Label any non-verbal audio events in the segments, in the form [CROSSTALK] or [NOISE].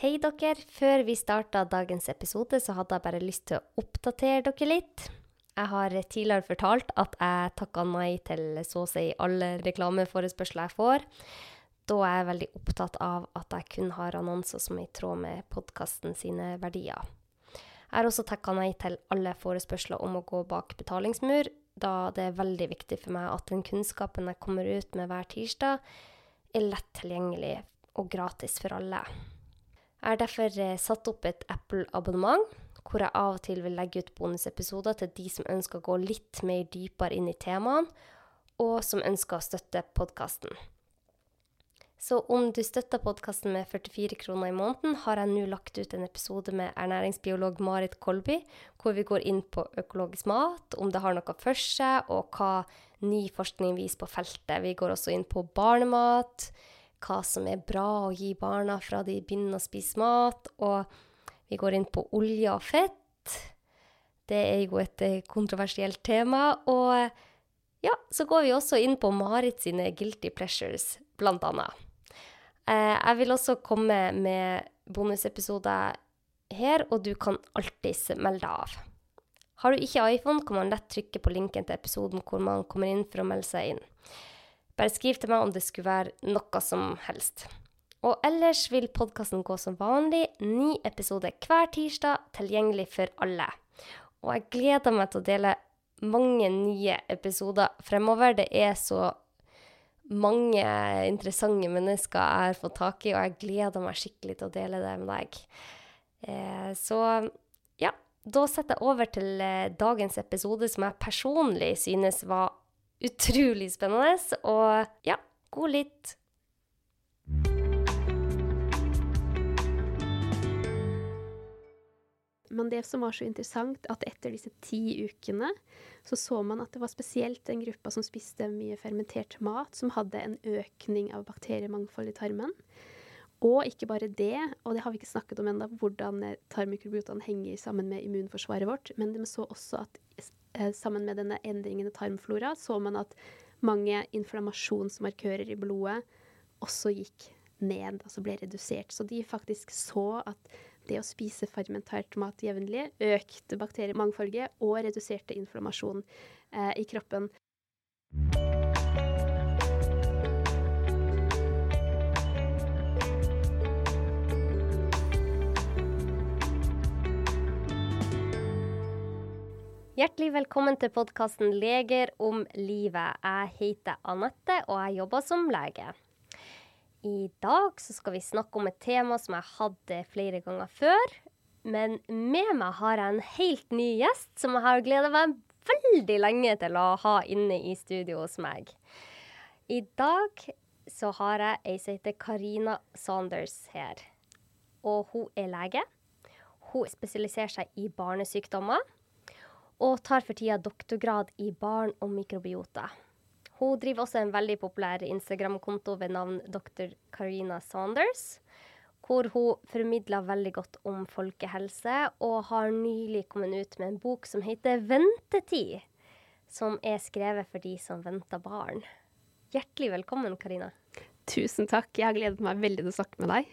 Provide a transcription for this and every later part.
Hei dere. Før vi starta dagens episode, så hadde jeg bare lyst til å oppdatere dere litt. Jeg har tidligere fortalt at jeg takka nei til så å si alle reklameforespørsler jeg får, da er jeg veldig opptatt av at jeg kun har annonser som er i tråd med podkasten sine verdier. Jeg har også takka nei til alle forespørsler om å gå bak betalingsmur, da det er veldig viktig for meg at den kunnskapen jeg kommer ut med hver tirsdag, er lett tilgjengelig og gratis for alle. Jeg har derfor eh, satt opp et Apple-abonnement, hvor jeg av og til vil legge ut bonusepisoder til de som ønsker å gå litt mer dypere inn i temaene, og som ønsker å støtte podkasten. Så om du støtter podkasten med 44 kroner i måneden, har jeg nå lagt ut en episode med ernæringsbiolog Marit Kolby, hvor vi går inn på økologisk mat, om det har noe for seg, og hva ny forskning viser på feltet. Vi går også inn på barnemat, hva som er bra å gi barna fra de begynner å spise mat. Og vi går inn på olje og fett. Det er jo et eh, kontroversielt tema. Og ja, så går vi også inn på Marit sine guilty pleasures, blant annet. Eh, jeg vil også komme med bonusepisoder her, og du kan alltids melde deg av. Har du ikke iPhone, kan man lett trykke på linken til episoden hvor man kommer inn for å melde seg inn. Bare skriv til meg om det skulle være noe som helst. Og ellers vil podkasten gå som vanlig, ni episoder hver tirsdag, tilgjengelig for alle. Og jeg gleder meg til å dele mange nye episoder fremover. Det er så mange interessante mennesker jeg har fått tak i, og jeg gleder meg skikkelig til å dele det med deg. Eh, så ja, da setter jeg over til eh, dagens episode, som jeg personlig synes var utrolig spennende. Og ja, god litt. Men det som var så interessant, at etter disse ti ukene så så man at det var spesielt den gruppa som spiste mye fermentert mat, som hadde en økning av bakteriemangfold i tarmen. Og ikke bare det, og det har vi ikke snakket om ennå, hvordan tarmmikrobiotaen henger sammen med immunforsvaret vårt, men de så også at sammen med denne endringen i tarmflora, så man at mange inflammasjonsmarkører i blodet også gikk ned, altså ble redusert. Så de faktisk så at det å spise fermentert mat jevnlig økte bakteriemangfoldet og reduserte inflammasjon eh, i kroppen. Hjertelig velkommen til podkasten 'Leger om livet'. Jeg heter Anette, og jeg jobber som lege. I dag skal vi snakke om et tema som jeg hadde flere ganger før. Men med meg har jeg en helt ny gjest som jeg har gleda meg veldig lenge til å ha inne i studio hos meg. I dag så har jeg ei som heter Karina Saunders her. Og hun er lege. Hun spesialiserer seg i barnesykdommer og tar for tida doktorgrad i barn og mikrobiota. Hun driver også en veldig populær Instagram-konto ved navn dr. Karina Saunders, hvor hun formidler veldig godt om folkehelse, og har nylig kommet ut med en bok som heter 'Ventetid', som er skrevet for de som venter barn. Hjertelig velkommen, Karina. Tusen takk. Jeg har gledet meg veldig til å snakke med deg.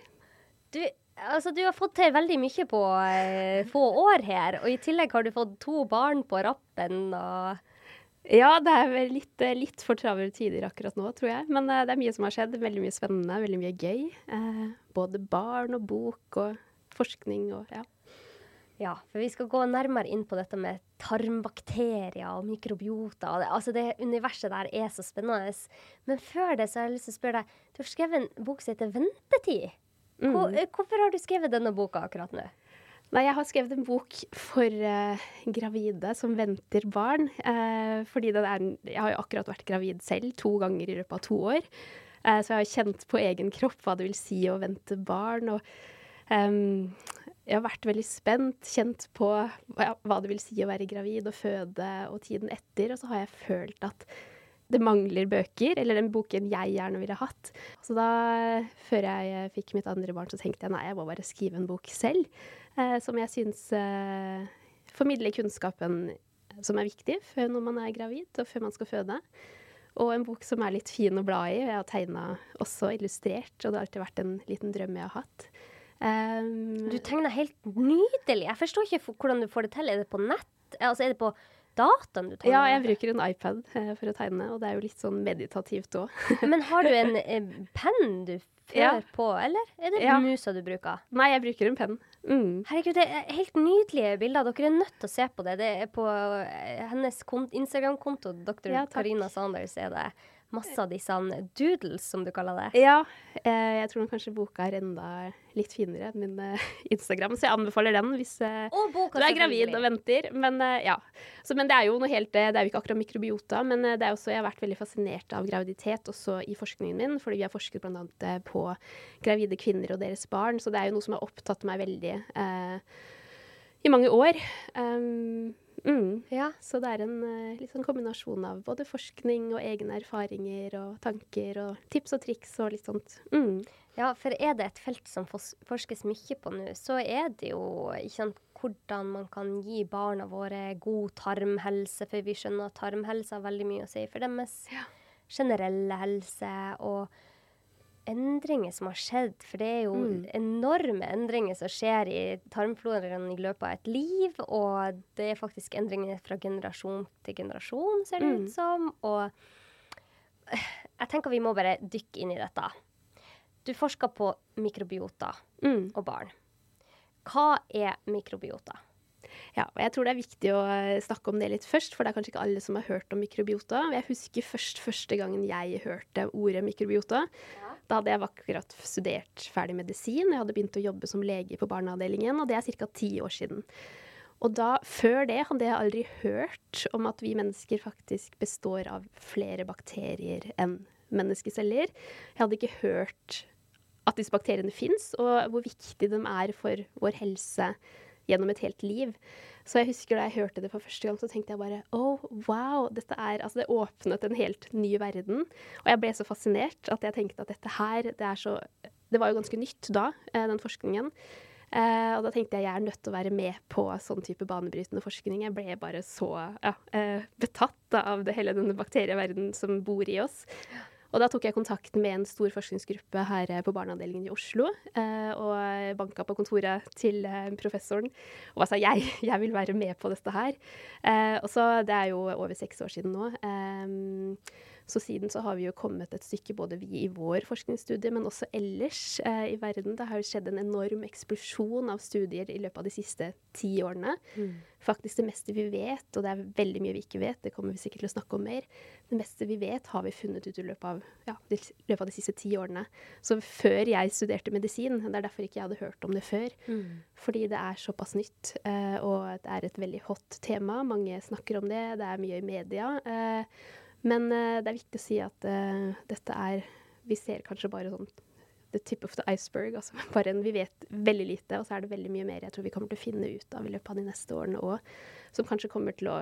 Du, Altså, du har fått til veldig mye på eh, få år her, og i tillegg har du fått to barn på rappen og Ja, det er vel litt, eh, litt for travle tider akkurat nå, tror jeg. Men eh, det er mye som har skjedd. Veldig mye spennende, veldig mye gøy. Eh, både barn og bok og forskning og ja. Ja, for vi skal gå nærmere inn på dette med tarmbakterier og mikrobiota. Altså det universet der er så spennende. Men før det så har jeg lyst til å spørre deg, du har skrevet en bok som heter 'Ventetid'. Hvor, mm. Hvorfor har du skrevet denne boka akkurat nå? Nei, jeg har skrevet en bok for uh, gravide som venter barn. Uh, fordi er, jeg har jo akkurat vært gravid selv to ganger i løpet av to år. Uh, så jeg har kjent på egen kropp hva det vil si å vente barn. Og um, jeg har vært veldig spent, kjent på ja, hva det vil si å være gravid og føde og tiden etter. Og så har jeg følt at det mangler bøker, eller den boken jeg gjerne ville hatt. Så da, før jeg fikk mitt andre barn, så tenkte jeg nei, jeg må bare skrive en bok selv. Eh, som jeg syns eh, formidler kunnskapen som er viktig før når man er gravid, og før man skal føde. Og en bok som er litt fin å bla i. Jeg har tegna også illustrert, og det har alltid vært en liten drøm jeg har hatt. Um, Du tegner helt nydelig. Jeg forstår ikke hvordan du får det til. Er det på nett? Altså, er det på dataen du tegner? ja, jeg bruker en iPad eh, for å tegne, og det er jo litt sånn meditativt òg. [LAUGHS] Men har du en, [LAUGHS] eh, penn du fører Ja. på, eller er det Ja. musa du bruker? Nei, jeg bruker en penn. Mm. Herregud, det er helt nydelige bilder. Dere er nødt til å se på det. Det er på eh, hennes Instagram-konto, Dr. Ja. Karina Sanders, er det masse av disse doodles, som du kaller det. Ja, eh, jeg tror kanskje boka er enda litt finere enn min eh, [LAUGHS] Instagram, så jeg anbefaler den hvis eh, boka, du er gravid og venter. Men eh, ja. Så, men det er jo noe helt eh, Det er jo ikke akkurat mikrobiota, men eh, det er også, jeg har vært veldig fascinert av graviditet også i forskningen min, fordi vi har forsket bl.a. på gravide kvinner og deres barn, så det er jo noe som har opptatt meg veldig eh, i mange år. Um, mm. Ja. Så det er en litt sånn kombinasjon av både forskning og egne erfaringer og tanker og tips og triks og litt sånt. Mm. Ja, for er det et felt som forskes mye på nå, så er det jo ikke sant, hvordan man kan gi barna våre god tarmhelse, for vi skjønner at tarmhelse har veldig mye å si for deres generelle helse, og endringer som har skjedd, for det er jo Mm. enorme endringer som skjer i tarmfloraen i løpet av et liv, og det er faktisk endringer fra generasjon til generasjon, ser det Mm. ut som, og jeg tenker vi må bare dykke inn i dette. Du forsker på mikrobiota Mm. og barn. Hva er mikrobiota? Ja, og jeg tror det er viktig å eh, snakke om det litt først, for det er kanskje ikke alle som har hørt om mikrobiota. Jeg husker først første gangen jeg hørte ordet mikrobiota. Da hadde jeg akkurat studert ferdig medisin. Jeg hadde begynt å jobbe som lege på barneavdelingen, og det er ca. ti år siden. Og da, før det hadde jeg aldri hørt om at vi mennesker faktisk består av flere bakterier enn menneskeceller. Jeg hadde ikke hørt at disse bakteriene fins, og hvor viktig de er for vår helse gjennom et helt liv. Så jeg husker da jeg hørte det for første gang, så tenkte jeg bare oh, wow, dette er Altså, det åpnet en helt ny verden. Og jeg ble så fascinert at jeg tenkte at dette her, det er så Det var jo ganske nytt da, eh, den forskningen. Uh, og da tenkte jeg jeg er nødt til å være med på sånn type banebrytende forskning. Jeg ble bare så ja, uh, betatt av det hele denne bakterieverdenen som bor i oss. Og da tok jeg kontakt med en stor forskningsgruppe her eh, på barneavdelingen i Oslo. Eh, og banka på kontoret til eh, professoren og sa jeg, [LAUGHS] jeg vil være med på dette her. Og så, Det er jo over seks år siden nå. Så siden så har vi jo kommet et stykke, både vi i vår forskningsstudie, men også ellers eh, i verden. Det har jo skjedd en enorm eksplosjon av studier i løpet av de siste ti årene. Faktisk det meste vi vet, og det er veldig mye vi ikke vet, det kommer vi sikkert til å snakke om mer, det meste vi vet har vi funnet ut i løpet av, ja, i løpet av de siste ti årene. Så før jeg studerte medisin, det er derfor ikke jeg hadde hørt om det før, fordi det er såpass nytt, eh, og det er et veldig hot tema. Mange snakker om det, det er mye i media. Eh, men uh, det er viktig å si at uh, dette er Vi ser kanskje bare sånn the tip of the iceberg. Altså [LAUGHS] bare en, vi vet veldig lite, og så er det veldig mye mer jeg tror vi kommer til å finne ut av i løpet av de neste årene òg, som kanskje kommer til å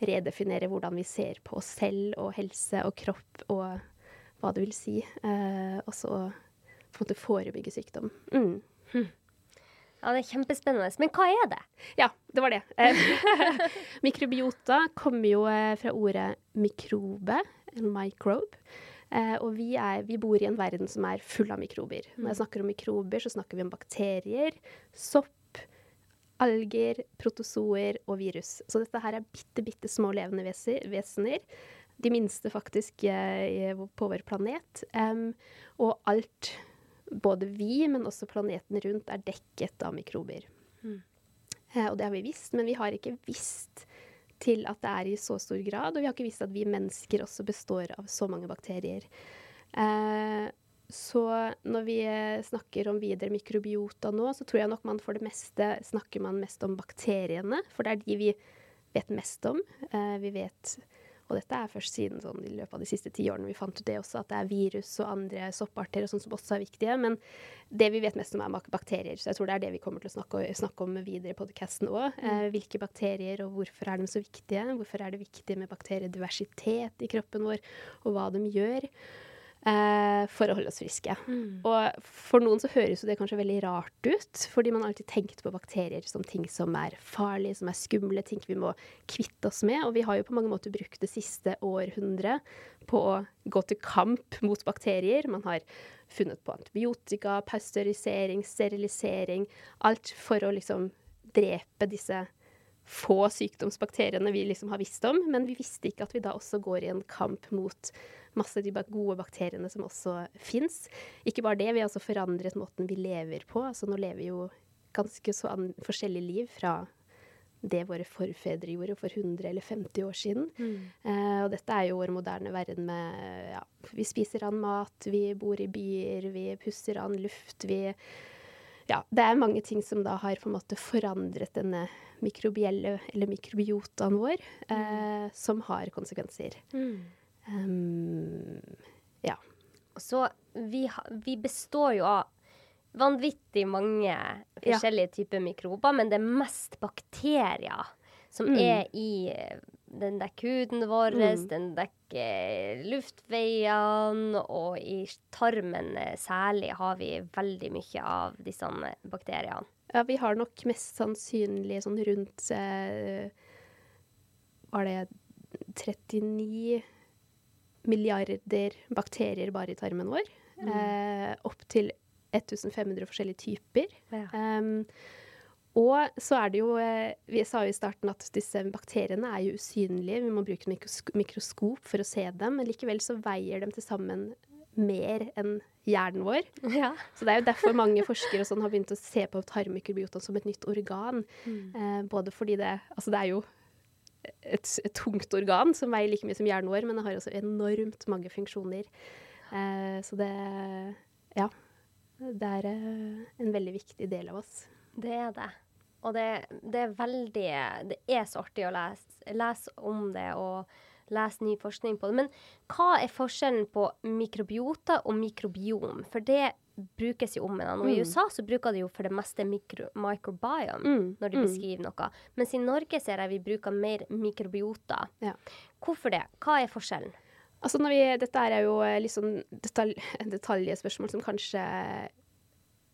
redefinere hvordan vi ser på oss selv og helse og kropp og hva det vil si. Uh, og så på en måte forebygge sykdom. Mm. Ja, det er kjempespennende. Men hva er det? Ja, det var det. Eh, [LAUGHS] Mikrobiota kommer jo eh, fra ordet mikrobe, eller microbe. Eh, og vi, er, vi bor i en verden som er full av mikrober. Når jeg snakker om mikrober, så snakker vi om bakterier, sopp, alger, protozoer og virus. Så dette her er bitte, bitte små levende vesener. De minste faktisk på vår planet. Og alt, både vi, men også planeten rundt, er dekket av mikrober. Mm. og det har vi visst, men vi har ikke visst til at det er i så stor grad. Og vi har ikke visst at vi mennesker også består av så mange bakterier. Eh, så når vi eh, snakker om videre mikrobiota nå, så tror jeg nok man for det meste snakker man mest om bakteriene. For det er de vi vet mest om. Eh, vi vet og dette er først siden sånn, i løpet av de siste ti årene vi fant ut det også, at det er virus og andre sopparter og sånn som også er viktige. Men det vi vet mest om, er bakterier. Så jeg tror det er det vi kommer til å snakke, snakke om videre i podkasten òg. Eh, hvilke bakterier, og hvorfor er de så viktige? Hvorfor er det viktig med bakteriediversitet i kroppen vår, og hva de gjør eh, for å holde oss friske. Og for noen så høres det kanskje veldig rart ut, fordi man alltid tenkt på bakterier som ting som er farlige, som er skumle, ting vi må kvitte oss med. Og vi har jo på mange måter brukt det siste århundret på å gå til kamp mot bakterier. Man har funnet på antibiotika, pasteurisering, sterilisering. Alt for å liksom drepe disse få sykdomsbakteriene vi liksom har visst om. Men vi visste ikke at vi da også går i en kamp mot masse av de gode bakteriene som også fins. Ikke bare det, vi har også forandret måten vi lever på. Altså nå lever vi jo ganske så forskjellige liv fra det våre forfedre gjorde for 100 eller 50 år siden. Mm. Uh, og dette er jo vår moderne verden med ja, Vi spiser an mat, vi bor i byer, vi pusser an luft, vi Ja, det er mange ting som da har på en måte forandret denne mikrobielle, eller mikrobiotaen vår, mm. eh, som har konsekvenser. Mm. Um, ja. Så vi, vi består jo av vanvittig mange forskjellige ja. typer mikrober, men det er mest bakterier som mm. er i den dekker huden vår, mm. den dekker luftveiene, og i tarmen særlig har vi veldig mye av disse bakteriene. Ja, vi har nok mest sannsynlig sånn rundt eh, Var det 39 milliarder bakterier bare i tarmen vår? Mm. Eh, opp til 1500 forskjellige typer. Ja. Um, og så er det jo eh, Vi sa jo i starten at disse bakteriene er jo usynlige. Vi må bruke mikroskop for å se dem, men likevel så veier dem til sammen mer enn hjernen vår. Ja. Så det er jo derfor mange forskere sånn har begynt å se på tarmmikrobiota som et nytt organ. Mm. Eh, både fordi det Altså det er jo et, et, tungt organ som veier like mye som hjernen vår, men det har også enormt mange funksjoner. Eh, så det Ja. Det er eh, en veldig viktig del av oss. Det er det. Og det, det er veldig Det er så artig å lese, lese om det og lese ny forskning på det. Men hva er forskjellen på mikrobiota og mikrobiom? For det brukes jo om hverandre. Og i mm. USA så bruker de jo for det meste mikro, microbiome mm. når de mm. beskriver noe. Mens i Norge ser jeg vi bruker mer mikrobiota. Ja. Hvorfor det? Hva er forskjellen? Altså vi, dette er jo eh, litt sånn detalj, [LAUGHS] detaljspørsmål som kanskje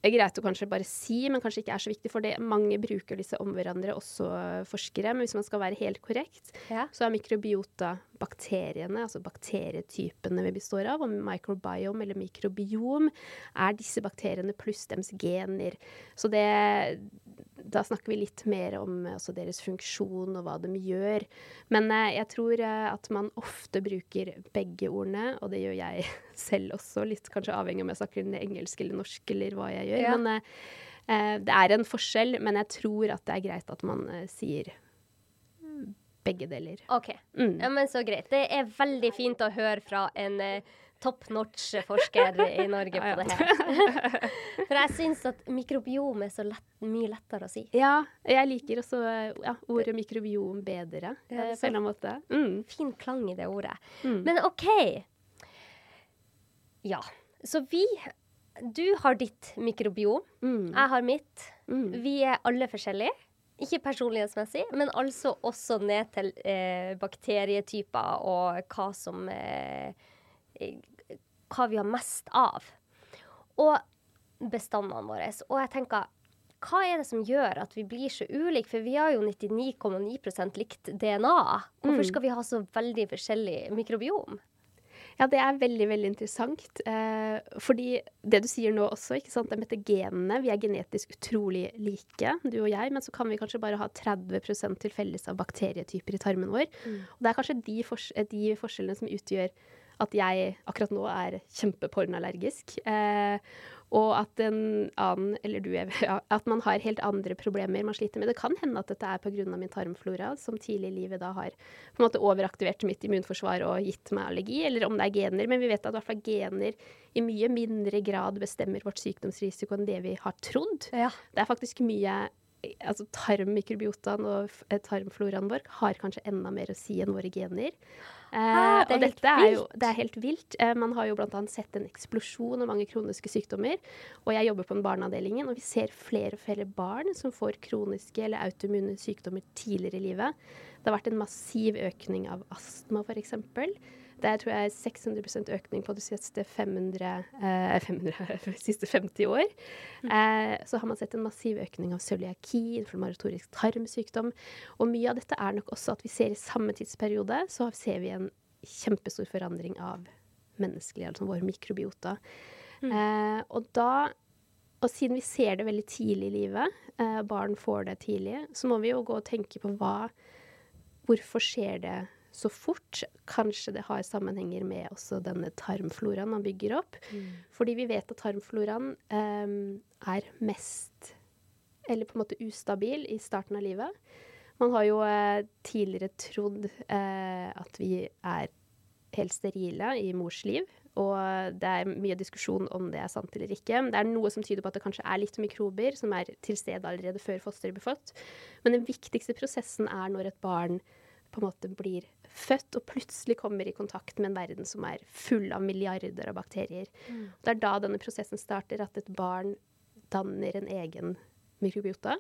er greit å kanskje bare si, men kanskje ikke er så viktig, for det. mange bruker disse om hverandre, også forskere. Men hvis man skal være helt korrekt, ja. så er mikrobiota bakteriene, altså bakterietypene vi består av, og microbiome eller mikrobiom er disse bakteriene pluss deres gener. Så det da snakker vi litt mer om altså, deres funksjon og hva de gjør. Men eh, jeg tror eh, at man ofte bruker begge ordene, og det gjør jeg [LAUGHS] selv også, litt kanskje avhengig om jeg snakker engelsk eller norsk eller hva jeg gjør. Ja. Men eh, eh, det er en forskjell, men jeg tror at det er greit at man eh, sier begge deler. OK. Mm. Ja, men så greit. Det er veldig fint å høre fra en top notch-forsker i Norge på det her. [LAUGHS] For jeg syns at mikrobiom er så lett, mye lettere å si. Ja, jeg liker også ja, ordet mikrobiom bedre, ja, på en måte. Mm. Fin klang i det ordet. Mm. Men OK. Ja. Så vi Du har ditt mikrobiom. Mm. Jeg har mitt. Mm. Vi er alle forskjellige. Ikke personlighetsmessig, men altså også ned til eh, bakterietyper og hva som eh, hva vi har mest av. Og bestandene våre. Og jeg tenker, hva er det som gjør at vi blir så ulike? For vi har jo 99,9 likt DNA. Hvorfor mm. skal vi ha så veldig forskjellig mikrobiom? Ja, det er veldig veldig interessant. Eh, fordi det du sier nå også, ikke sant, det med genene Vi er genetisk utrolig like, du og jeg, men så kan vi kanskje bare ha 30 til felles av bakterietyper i tarmen vår. Mm. Og det er kanskje de, fors de forskjellene som utgjør at jeg akkurat nå er kjempepornallergisk. Eh, og at en annen, eller du, Eva, at man har helt andre problemer man sliter med. Det kan hende at dette er pga. min tarmflora, som tidlig i livet da har på en måte overaktivert mitt immunforsvar og gitt meg allergi, eller om det er gener. Men vi vet at i hvert fall gener i mye mindre grad bestemmer vårt sykdomsrisiko enn det vi har trodd. Ja. Det er faktisk mye altså tarmmikrobiotaen og tarmfloraen vår har kanskje enda mer å si enn våre gener. Ah, det og dette er jo det er helt vilt. Eh, man har jo bl.a. sett en eksplosjon av mange kroniske sykdommer. Og jeg jobber på en barneavdelingen, og vi ser flere og flere barn som får kroniske eller autoimmune sykdommer tidligere i livet. Det har vært en massiv økning av astma, f.eks. Det er tror jeg 600% økning på de siste 500, eh, 500 [LAUGHS] siste 50 år. Mm. Eh, så har man sett en massiv økning av cøliaki, inflammatorisk tarmsykdom. Og mye av dette er nok også at vi ser i samme tidsperiode så ser vi en kjempestor forandring av menneskelig, altså vår mikrobiota. Mm. Eh, og da Og siden vi ser det veldig tidlig i livet, eh, barn får det tidlig, så må vi jo gå og tenke på hva Hvorfor skjer det så fort? Kanskje det har sammenhenger med også denne tarmfloraen man bygger opp. Mm. Fordi vi vet at tarmfloraen um, er mest Eller på en måte ustabil i starten av livet. Man har jo eh, tidligere trodd eh, at vi er helt sterile i mors liv. Og det er mye diskusjon om det er sant eller ikke. Det er noe som tyder på at det kanskje er litt mikrober som er til stede allerede før fosteret blir født. Men den viktigste prosessen er når et barn på en måte blir født og plutselig kommer i kontakt med en verden som er full av milliarder av bakterier. Mm. Det er da denne prosessen starter, at et barn danner en egen mikrobiota.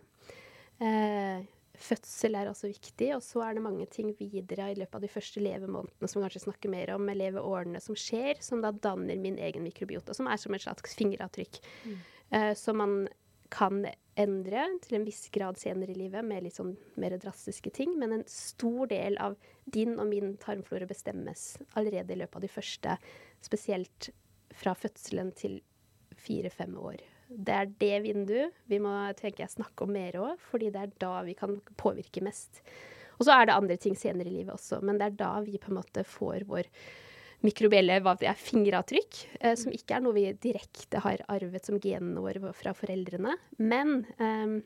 Eh, Fødsel er også viktig, og så er det mange ting videre i løpet av de første levemånedene som vi kanskje snakker mer om, med leveårene som skjer, som da danner min egen mikrobiota, som er som et slags fingeravtrykk. Mm. Eh, så man kan endre til en viss grad senere i livet med litt sånn mer drastiske ting, men en stor del av din og min tarmflora bestemmes allerede i løpet av de første, spesielt fra fødselen til fire-fem år det er det vinduet vi må tenker jeg, snakke om mer òg, fordi det er da vi kan påvirke mest. Og så er det andre ting senere i livet også, men det er da vi på en måte får vår mikrobielle hva det er, fingeravtrykk, eh, som ikke er noe vi direkte har arvet som genene våre fra foreldrene. Men eh,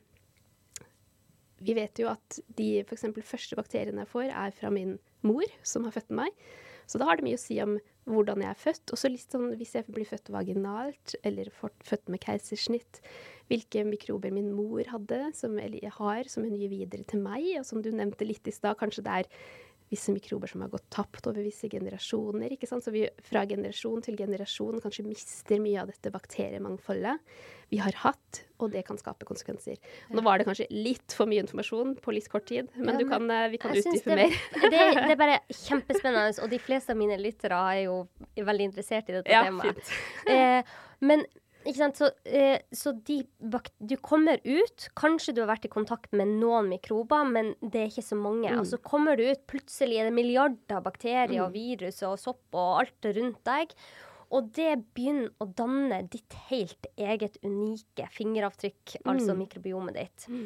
vi vet jo at de f.eks. første bakteriene jeg får, er fra min mor, som har født meg. Så da har det mye å si om hvordan jeg er født. Og så litt sånn hvis jeg blir født vaginalt, eller født med keisersnitt, hvilke mikrober min mor hadde, som, eller har, som hun gir videre til meg. Og som du nevnte litt i stad, kanskje det er visse mikrober som har gått tapt over visse generasjoner. ikke sant? Så vi fra generasjon til generasjon kanskje mister mye av dette bakteriemangfoldet vi har hatt, og det kan skape konsekvenser. Nå var det kanskje litt for mye informasjon på litt kort tid, men, ja, men kan, eh, vi kan utdype mer. det, det, er bare [LAUGHS] kjempespennende, og de fleste av mine lyttere er jo veldig interessert i dette ja, temaet. Eh, men ikke sant? Så, eh, så de du kommer ut. Kanskje du har vært i kontakt med noen mikrober, men det er ikke så mange. Mm. Og så kommer du ut, plutselig er det milliarder av bakterier mm. og virus og sopp og alt rundt deg. Og det begynner å danne ditt helt eget unike fingeravtrykk, altså mm. altså mikrobiomet ditt. Mm.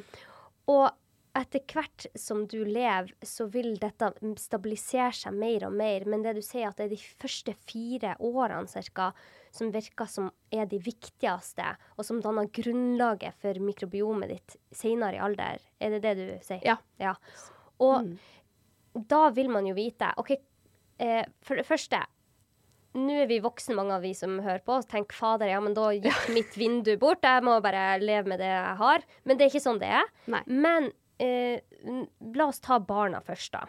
Og etter hvert som du lever, så vil dette stabilisere seg mer og mer. Men det du sier, at det er de første fire årene cirka, som virker som er de viktigste, og som danner grunnlaget for mikrobiomet ditt senere i alder. Er det det du sier? Ja. ja. Og mm. da vil man jo vite OK, eh, for det første nå er vi voksne, mange av vi som hører på, og tenker fader, ja, men da gikk mitt vindu bort. Jeg må bare leve med det jeg har. Men det er ikke sånn det er. Nei. Men eh, la oss ta barna først, da.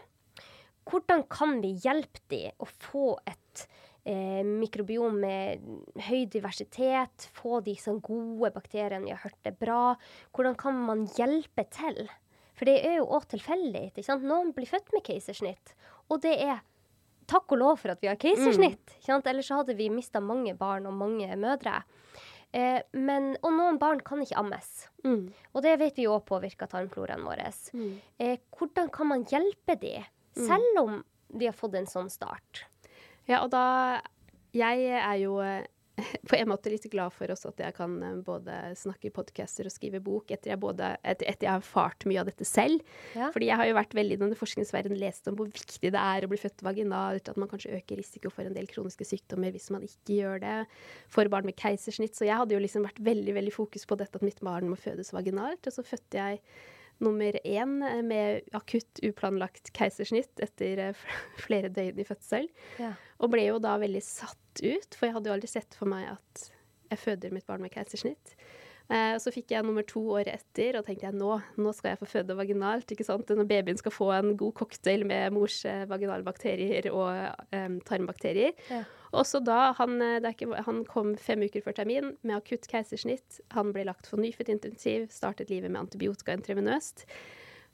Hvordan kan vi hjelpe dem å få et eh, mikrobiom med høy diversitet, få de sånn gode bakteriene vi har hørt er bra. Hvordan kan man hjelpe til? For det er jo òg tilfeldig. ikke sant? Noen blir født med keisersnitt, og det er takk og lov for at vi har keisersnitt. Mm. Ellers hadde vi mista mange barn og mange mødre. Eh, men, og noen barn kan ikke ammes. Mm. Og det vet vi òg påvirker tarmfloraen vår. Mm. Eh, hvordan kan man hjelpe de, mm. selv om de har fått en sånn start? Ja, og da Jeg er jo eh, [LAUGHS] på en måte litt glad for også at jeg kan eh, både snakke i podcaster og skrive bok etter jeg, både, etter, etter jeg har erfart mye av dette selv. Ja. Fordi jeg har jo vært veldig i forskningsverdenen lest om hvor viktig det er å bli født vaginalt, at man kanskje øker risiko for en del kroniske sykdommer hvis man ikke gjør det, for barn med keisersnitt. Så jeg hadde jo liksom vært veldig, veldig fokus på dette at mitt barn må fødes vaginalt. Og så fødte jeg nummer én eh, med akutt uplanlagt keisersnitt etter [LAUGHS] flere døgn i fødsel. Ja. Og ble jo da veldig satt ut, for jeg hadde jo aldri sett for meg at jeg føder mitt barn med keisersnitt. Eh, så fikk jeg nummer to året etter, og tenkte jeg nå, nå skal jeg få føde vaginalt. ikke sant? Når babyen skal få en god cocktail med mors eh, vaginalbakterier og eh, tarmbakterier. Ja. Også da, han, eh, ikke, han, kom fem uker før termin med akutt keisersnitt. Han ble lagt for nyfødtintensiv, startet livet med antibiotika intravenøst.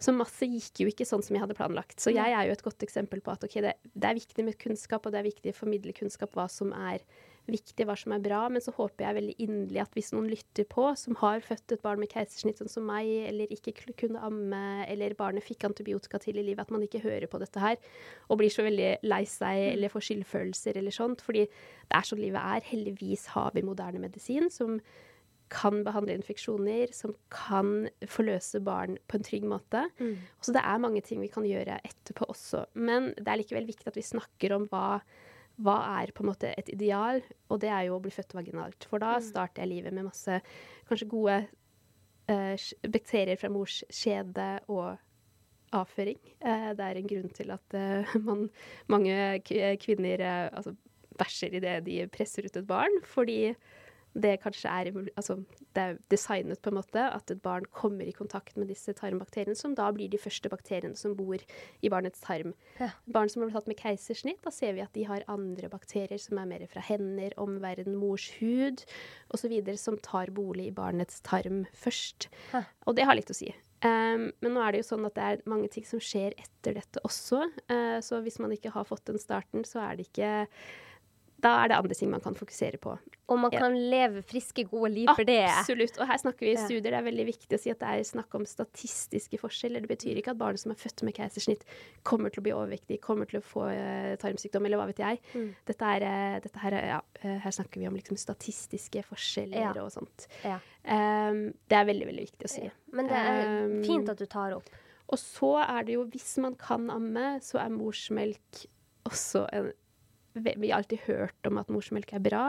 Så masse gikk jo ikke sånn som jeg hadde planlagt. Så jeg er jo et godt eksempel på at okay, det, det, er viktig med kunnskap, og det er viktig å formidle kunnskap hva som er viktig, hva som er bra. Men så håper jeg veldig inderlig at hvis noen lytter på, som har født et barn med keisersnitt sånn som meg, eller ikke kunne amme, eller barnet fikk antibiotika til i livet, at man ikke hører på dette her og blir så veldig lei seg mm. eller får skyldfølelser eller sånt. Fordi det er sånn livet er. Heldigvis har vi moderne medisin som kan behandle infeksjoner, som kan forløse barn på en trygg måte. Mm. Så det er mange ting vi kan gjøre etterpå også. Men det er likevel viktig at vi snakker om hva hva er på en måte et ideal? Og det er jo å bli født vaginalt. For da mm. starter jeg livet med masse kanskje gode eh, bakterier fra mors skjede og avføring. Eh, det er en grunn til at eh, [LAUGHS] man, mange kvinner altså, bæsjer idet de presser ut et barn. Fordi det kanskje er, altså, det er designet på en måte at et barn kommer i kontakt med disse tarmbakteriene, som da blir de første bakteriene som bor i barnets tarm. Ja. Barn som har blitt tatt med keisersnitt, da ser vi at de har andre bakterier som er mer fra hender, omverden, mors hud osv., som tar bolig i barnets tarm først. Ja. Og det har litt å si. Um, men nå er det jo sånn at det er mange ting som skjer etter dette også. Uh, så hvis man ikke har fått den starten, så er det ikke da er det andre ting man kan fokusere på. Og man kan ja. leve friske, gode liv for det. Absolutt. Og her snakker vi i studier. Det er veldig viktig å si at det er snakk om statistiske forskjeller. Det betyr ikke at barn som er født med keisersnitt, kommer til å bli overvektige, kommer til å få uh, tarmsykdom, eller hva vet jeg. Mm. Dette er, uh, dette her, ja, uh, her snakker vi om liksom statistiske forskjeller ja. og sånt. Um, det er veldig, veldig viktig å si. Men det er um, fint at du tar opp. Og så er det jo, hvis man kan amme, så er morsmelk også en vi har alltid hørt om at morsmelk er bra.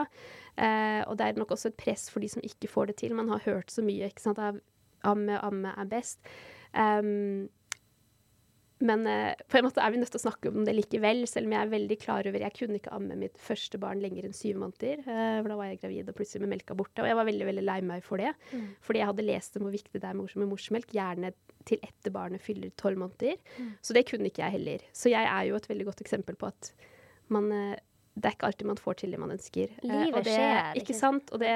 Eh, og det er nok også et press for de som ikke får det til. Man har hørt så mye ikke sant, av amme, amme er best. Um, men eh, på en måte er vi nødt til å snakke om det likevel, selv om jeg er veldig klar over Jeg kunne ikke amme mitt første barn lenger enn syv måneder. Eh, for da var jeg gravid og plutselig med melka borte. Og jeg var veldig veldig lei meg for det. Mm. Fordi jeg hadde lest om hvor viktig det er med morsmelk. Gjerne til etter barnet fyller tolv måneder. Mm. Så det kunne ikke jeg heller. Så jeg er jo et veldig godt eksempel på at man eh, Det er ikke alltid man får til det man ønsker. Livet Livet det, skjer. Ikke sant? Og det,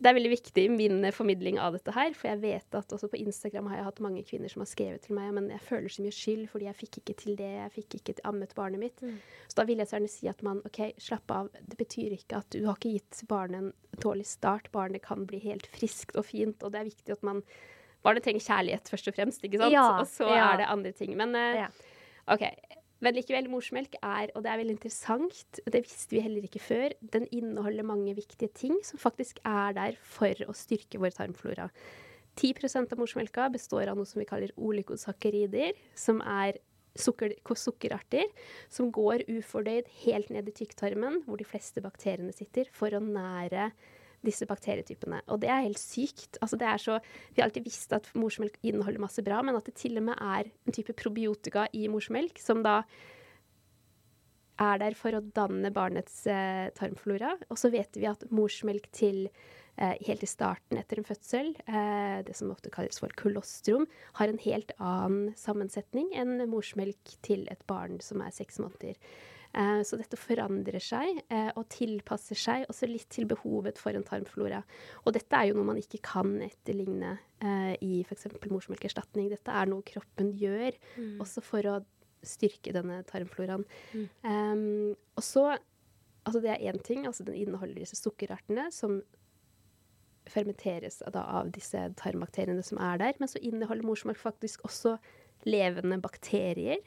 det, er veldig viktig i min formidling av dette her, for jeg vet at også på Instagram har jeg hatt mange kvinner som har skrevet til meg men jeg føler så mye skyld fordi jeg fikk ikke til det, jeg fikk ikke ammet barnet mitt. Mm. Så da vil jeg så gjerne si at man OK, slapp av. Det betyr ikke at du har ikke gitt barnet en dårlig start. Barnet kan bli helt friskt og fint, og det er viktig at man Barnet trenger kjærlighet først og fremst, ikke sant? Ja, og så ja. er det andre ting. Men uh, ja. OK. Men likevel, morsmelk er, og det er veldig interessant, det visste vi heller ikke før, den inneholder mange viktige ting som faktisk er der for å styrke vår tarmflora. 10% av morsmelka består av noe som vi kaller olikosakarider, som er sukker, sukkerarter som går ufordøyd helt ned i tykktarmen, hvor de fleste bakteriene sitter, for å nære disse bakterietypene. Og det er helt sykt. Altså det er så, vi har alltid visst at morsmelk inneholder masse bra, men at det til og med er en type probiotika i morsmelk som da er der for å danne barnets eh, tarmflora. Og så vet vi at morsmelk til eh, helt i starten etter en fødsel, eh, det som ofte kalles for kolostrum, har en helt annen sammensetning enn morsmelk til et barn som er seks måneder. Eh, så dette forandrer seg eh, og tilpasser seg også litt til behovet for en tarmflora. Og dette er jo noe man ikke kan etterligne eh, i f.eks. morsmelkerstatning. Dette er noe kroppen gjør mm. også for å styrke denne tarmfloraen. Mm. Um, og så Altså det er én ting, altså den inneholder disse sukkerartene som fermenteres da, av disse tarmbakteriene som er der. Men så inneholder morsmelk faktisk også levende bakterier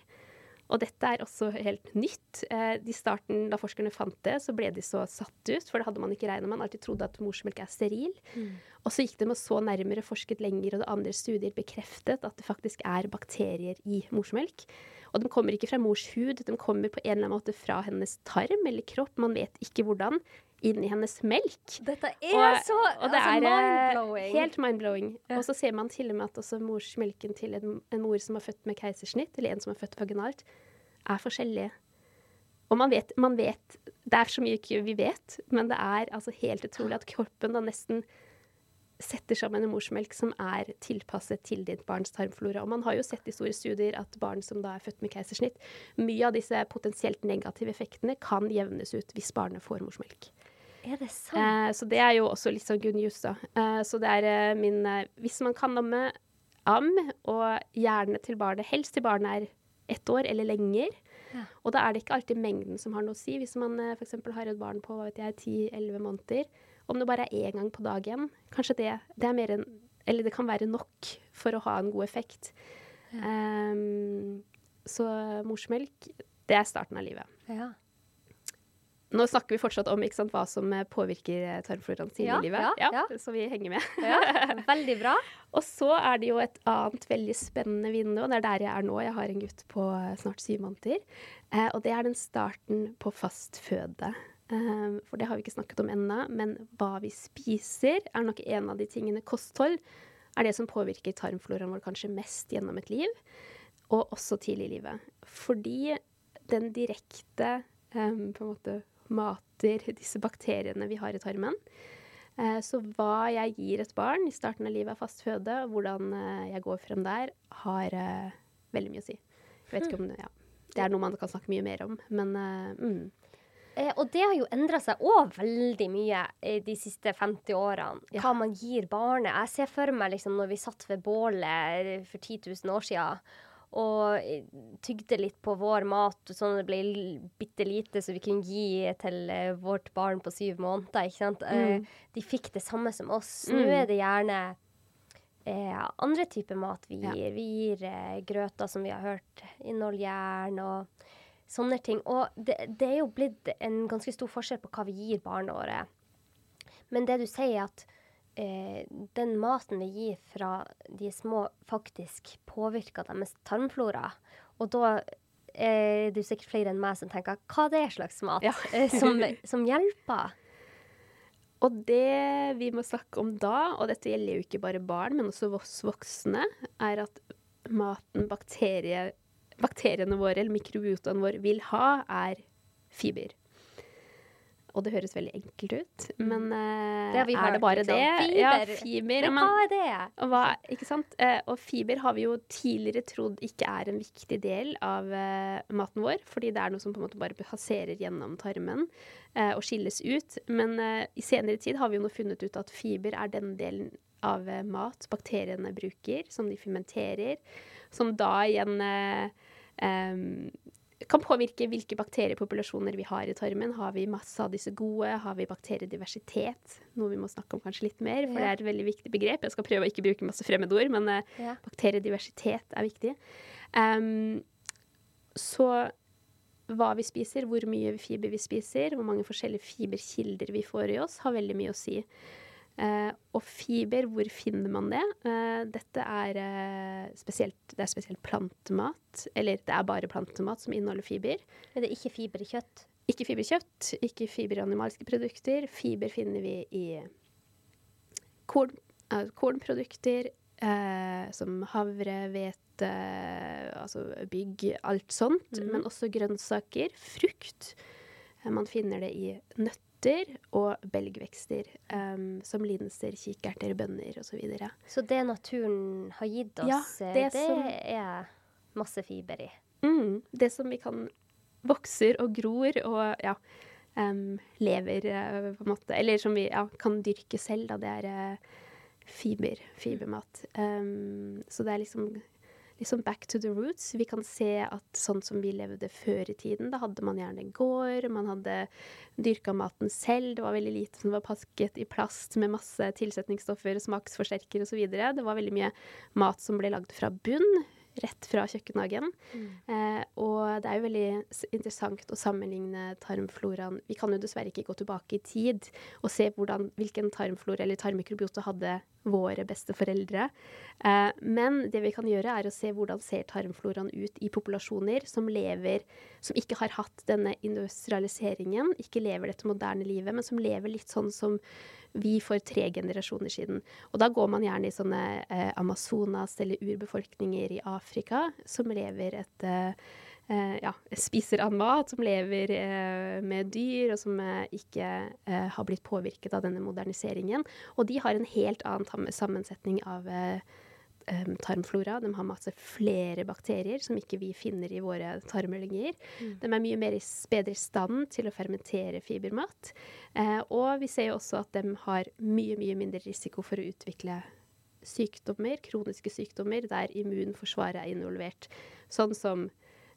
og dette er også helt nytt. Eh, I starten, da forskerne fant det, så ble de så satt ut, for det hadde man ikke regna med. Man alltid trodde at morsmelk er steril. Mm. Og så gikk de og så nærmere, forsket lenger, og det andre studier bekreftet at det faktisk er bakterier i morsmelk. Og de kommer ikke fra mors hud, de kommer på en eller annen måte fra hennes tarm eller kropp. Man vet ikke hvordan. Inn i hennes melk. Dette er og, så og det altså, eh, mindblowing. Helt mindblowing. Ja. Og så ser man til og med at også morsmelken til en, en, mor som er født med keisersnitt, eller en som er født vaginalt, er forskjellige. Og man vet, man vet Det er så mye vi vet, men det er altså helt utrolig at kroppen da nesten setter sammen en morsmelk som er tilpasset til ditt barns tarmflora. Og man har jo sett i store studier at barn som da er født med keisersnitt, mye av disse potensielt negative effektene kan jevnes ut hvis barnet får morsmelk. Er det sant? Eh, så det er jo også litt sånn good news, da. Eh, så det er eh, min eh, Hvis man kan amme, am, og gjerne til barnet, helst til barnet er ett år eller lenger, Ja. Og da er det ikke alltid mengden som har noe å si. Hvis man eh, f.eks. har et barn på hva vet jeg, 10-11 måneder, om det bare er én gang på dagen, kanskje det, det er mer enn Eller det kan være nok for å ha en god effekt. Um, så morsmelk, det er starten av livet. Ja. Nå snakker vi fortsatt om sant, hva som eh, påvirker eh, tarmfloraen tidlig Ja, i livet. ja, ja. Så vi henger med. [LAUGHS] ja. Veldig bra. [LAUGHS] Og så er det jo et annet veldig spennende vindu, og det er der jeg er nå. Jeg har en gutt på eh, snart syv måneder. Eh, og det er den starten på fastføde. Eh, for det har vi ikke snakket om ennå, men hva vi spiser, er nok en av de tingene kosthold er det som påvirker tarmfloraen vår kanskje mest gjennom et liv, og også tidlig i livet. Fordi den direkte um, på en måte mater disse bakteriene vi har i tarmen. Eh, Så hva jeg gir et barn i starten av livet av fast føde, hvordan eh, jeg går frem der, har eh, veldig mye å si. Jeg vet ikke om det, ja. det er noe man kan snakke mye mer om, men mm. Eh, og det har jo endra seg òg veldig mye eh, de siste 50 årene. Ja. Hva man gir barnet. Jeg ser for meg liksom når vi satt ved bålet for 10 000 år siden og tygde litt på vår mat, sånn at det ble bitte lite, så vi kunne gi til eh, vårt barn på syv måneder. ikke sant? Eh, Mm. de fikk det samme som oss. Mm. Nå er det gjerne eh, andre typer mat vi Ja. gir. Vi gir eh, grøter som vi har hørt inneholder jern og sånne ting. Og det, det er jo blitt en ganske stor forskjell på hva vi gir barna våre. Men det du sier, er at eh, den maten vi gir fra de små, faktisk påvirker deres tarmflora. Og da er det sikkert flere enn meg som tenker hva det er slags mat Ja. [LAUGHS] eh, som, som hjelper. Og det vi må snakke om da, og dette gjelder jo ikke bare barn, men også oss voksne, er at maten bakterie, bakteriene våre, eller mikrobiotaen vår, vil ha, er fiber. Og det høres veldig enkelt ut, men eh, Det har vi er det bare det? Fiber. Ja, fiber. Men men- hva er det? hva, ikke sant? Eh, og fiber har vi jo tidligere trodd ikke er en viktig del av eh, maten vår, fordi det er noe som på en måte bare passerer gjennom tarmen eh, og skilles ut. Men eh, i senere tid har vi jo nå funnet ut at fiber er den delen av eh, mat bakteriene bruker, som de fermenterer, som da igjen eh, em, kan påvirke hvilke bakteriepopulasjoner vi har i tarmen. Har vi masse av disse gode? Har vi bakteriediversitet? Noe vi må snakke om kanskje litt mer, for Ja. det er et veldig viktig begrep. Jeg skal prøve å ikke bruke masse fremmedord, men eh, Ja. bakteriediversitet er viktig. Um, så hva vi spiser, hvor mye fiber vi spiser, hvor mange forskjellige fiberkilder vi får i oss, har veldig mye å si. Eh, og fiber, hvor finner man det? Eh, dette er, eh, spesielt, det er spesielt plantemat, eller det er bare plantemat som inneholder fiber. Er det ikke fiber i kjøtt? Ikke fiber i kjøtt, ikke fiber i animalske produkter. Fiber finner vi i korn, kornprodukter, eh, som havre, hvete, altså bygg, alt sånt. Mm. Men også grønnsaker, frukt. Man finner det i nøtter og belgvekster, um, som linser, kikerter, bønner osv. Så så det naturen har gitt oss, ja, det det, som- er masse fiber i. Mm, det som vi kan vokser og gror og ja, um, lever uh, på en måte Eller som vi ja, kan dyrke selv, da. Det er uh, fiber. Fibermat. Um, så det er liksom liksom back to the roots. Vi kan se at sånn som vi levde før i tiden, da hadde man gjerne gård, man hadde dyrka maten selv, det var veldig lite som var pakket i plast med masse tilsetningsstoffer, smaksforsterker osv. Det var veldig mye mat som ble lagd fra bunn, rett fra kjøkkenhagen. Eh, og det er jo veldig interessant å sammenligne tarmfloraen Vi kan jo dessverre ikke gå tilbake i tid og se hvordan, hvilken tarmflora eller tarmmikrobiota hadde våre besteforeldre. foreldre. men det vi kan gjøre, er å se hvordan ser tarmfloraen ut i populasjoner som lever Som ikke har hatt denne industrialiseringen, ikke lever dette moderne livet, men som lever litt sånn som vi for tre generasjoner siden. Og da går man gjerne i sånne eh, Amazonas eller urbefolkninger i Afrika som lever et eh, eh, ja, spiser av mat, som lever eh, med dyr, og som eh, ikke eh, har blitt påvirket av denne moderniseringen. Og de har en helt annen sammensetning av eh, tarmflora. De har masse flere bakterier som ikke vi finner i våre tarmer lenger. De er mye mer i, bedre i stand til å fermentere fibermat. Eh, og vi ser jo også at de har mye, mye mindre risiko for å utvikle sykdommer, kroniske sykdommer, der immunforsvaret er involvert. Sånn som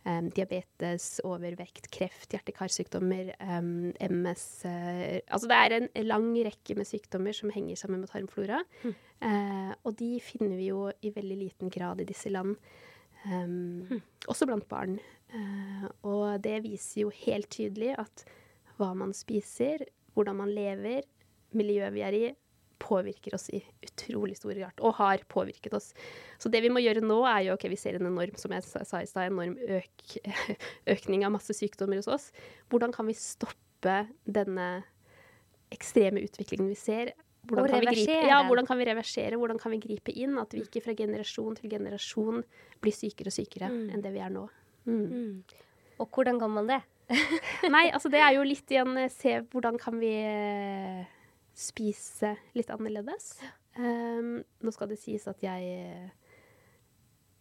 um, diabetes, overvekt, kreft, hjerte-karsykdommer, um, MS uh, Altså det er en lang rekke med sykdommer som henger sammen med tarmflora. Mm. Uh, og de finner vi jo i veldig liten grad i disse land. Um, mm. Også blant barn. Uh, og det viser jo helt tydelig at hva man spiser, hvordan man lever, miljøet vi er i, påvirker oss i utrolig stor grad, og har påvirket oss. Så det vi må gjøre nå, er jo OK, vi ser en enorm som jeg sa i sted, enorm øk, [LAUGHS] økning av masse sykdommer hos oss. Hvordan kan vi stoppe denne ekstreme utviklingen vi ser? Hvordan kan, gripe, ja, hvordan kan vi reversere? Hvordan kan vi gripe inn? At vi ikke fra generasjon til generasjon blir sykere og sykere mm. enn det vi er nå. Mm. Mm. Og hvordan kan man det? [LAUGHS] Nei, altså det er jo litt igjen eh, Se hvordan kan vi eh, spise litt annerledes. Um, nå skal det sies at jeg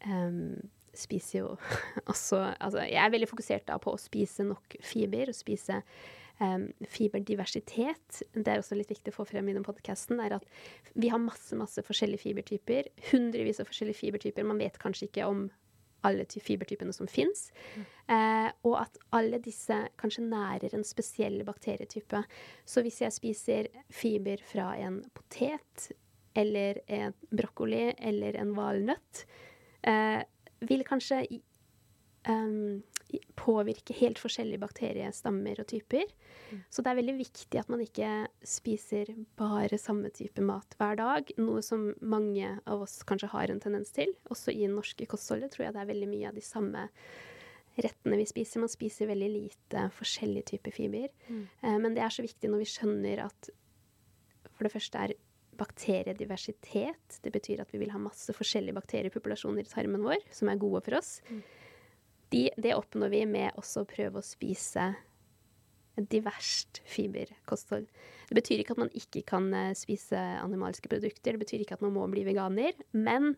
um, spiser jo [LAUGHS] også Altså, jeg er veldig fokusert da på å spise nok fiber, og spise um, fiberdiversitet. Det er også litt viktig å få frem i den podkasten, er at vi har masse, masse forskjellige fibertyper. Hundrevis av forskjellige fibertyper. Man vet kanskje ikke om alle fibertypene som fins. Mm. Eh, og at alle disse kanskje nærer en spesiell bakterietype. Så hvis jeg spiser fiber fra en potet eller en brokkoli eller en valnøtt, eh, vil kanskje um, påvirke helt forskjellige bakteriestammer og typer. Mm. Så det er veldig viktig at man ikke spiser bare samme type mat hver dag. Noe som mange av oss kanskje har en tendens til. Også i norske kostholdet tror jeg det er veldig mye av de samme rettene vi spiser. Man spiser veldig lite forskjellige typer fiber. Mm. Eh, men det er så viktig når vi skjønner at for det første er bakteriediversitet. Det betyr at vi vil ha masse forskjellige bakteriepopulasjoner i tarmen vår som er gode for oss. Mm de, det oppnår vi med også å prøve å spise diverst fiberkosthold. Det betyr ikke at man ikke kan eh, spise animalske produkter, det betyr ikke at man må bli veganer, men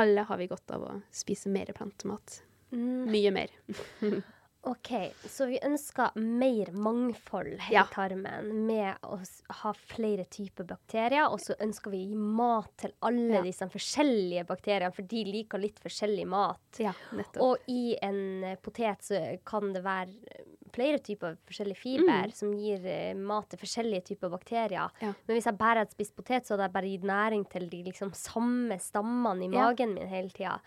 alle har vi godt av å spise mer plantemat. Mm. Mye mer. [LAUGHS] OK, så vi ønsker mer mangfold i ja. tarmen med å ha flere typer bakterier. Og så ønsker vi å gi mat til alle ja. disse forskjellige bakteriene, for de liker litt forskjellig mat. Ja, og i en potet så kan det være flere typer forskjellig fiber mm. som gir uh, mat til forskjellige typer bakterier. Men hvis jeg bare hadde spist potet, så hadde jeg bare gitt næring til de liksom, samme stammene i magen min hele tida.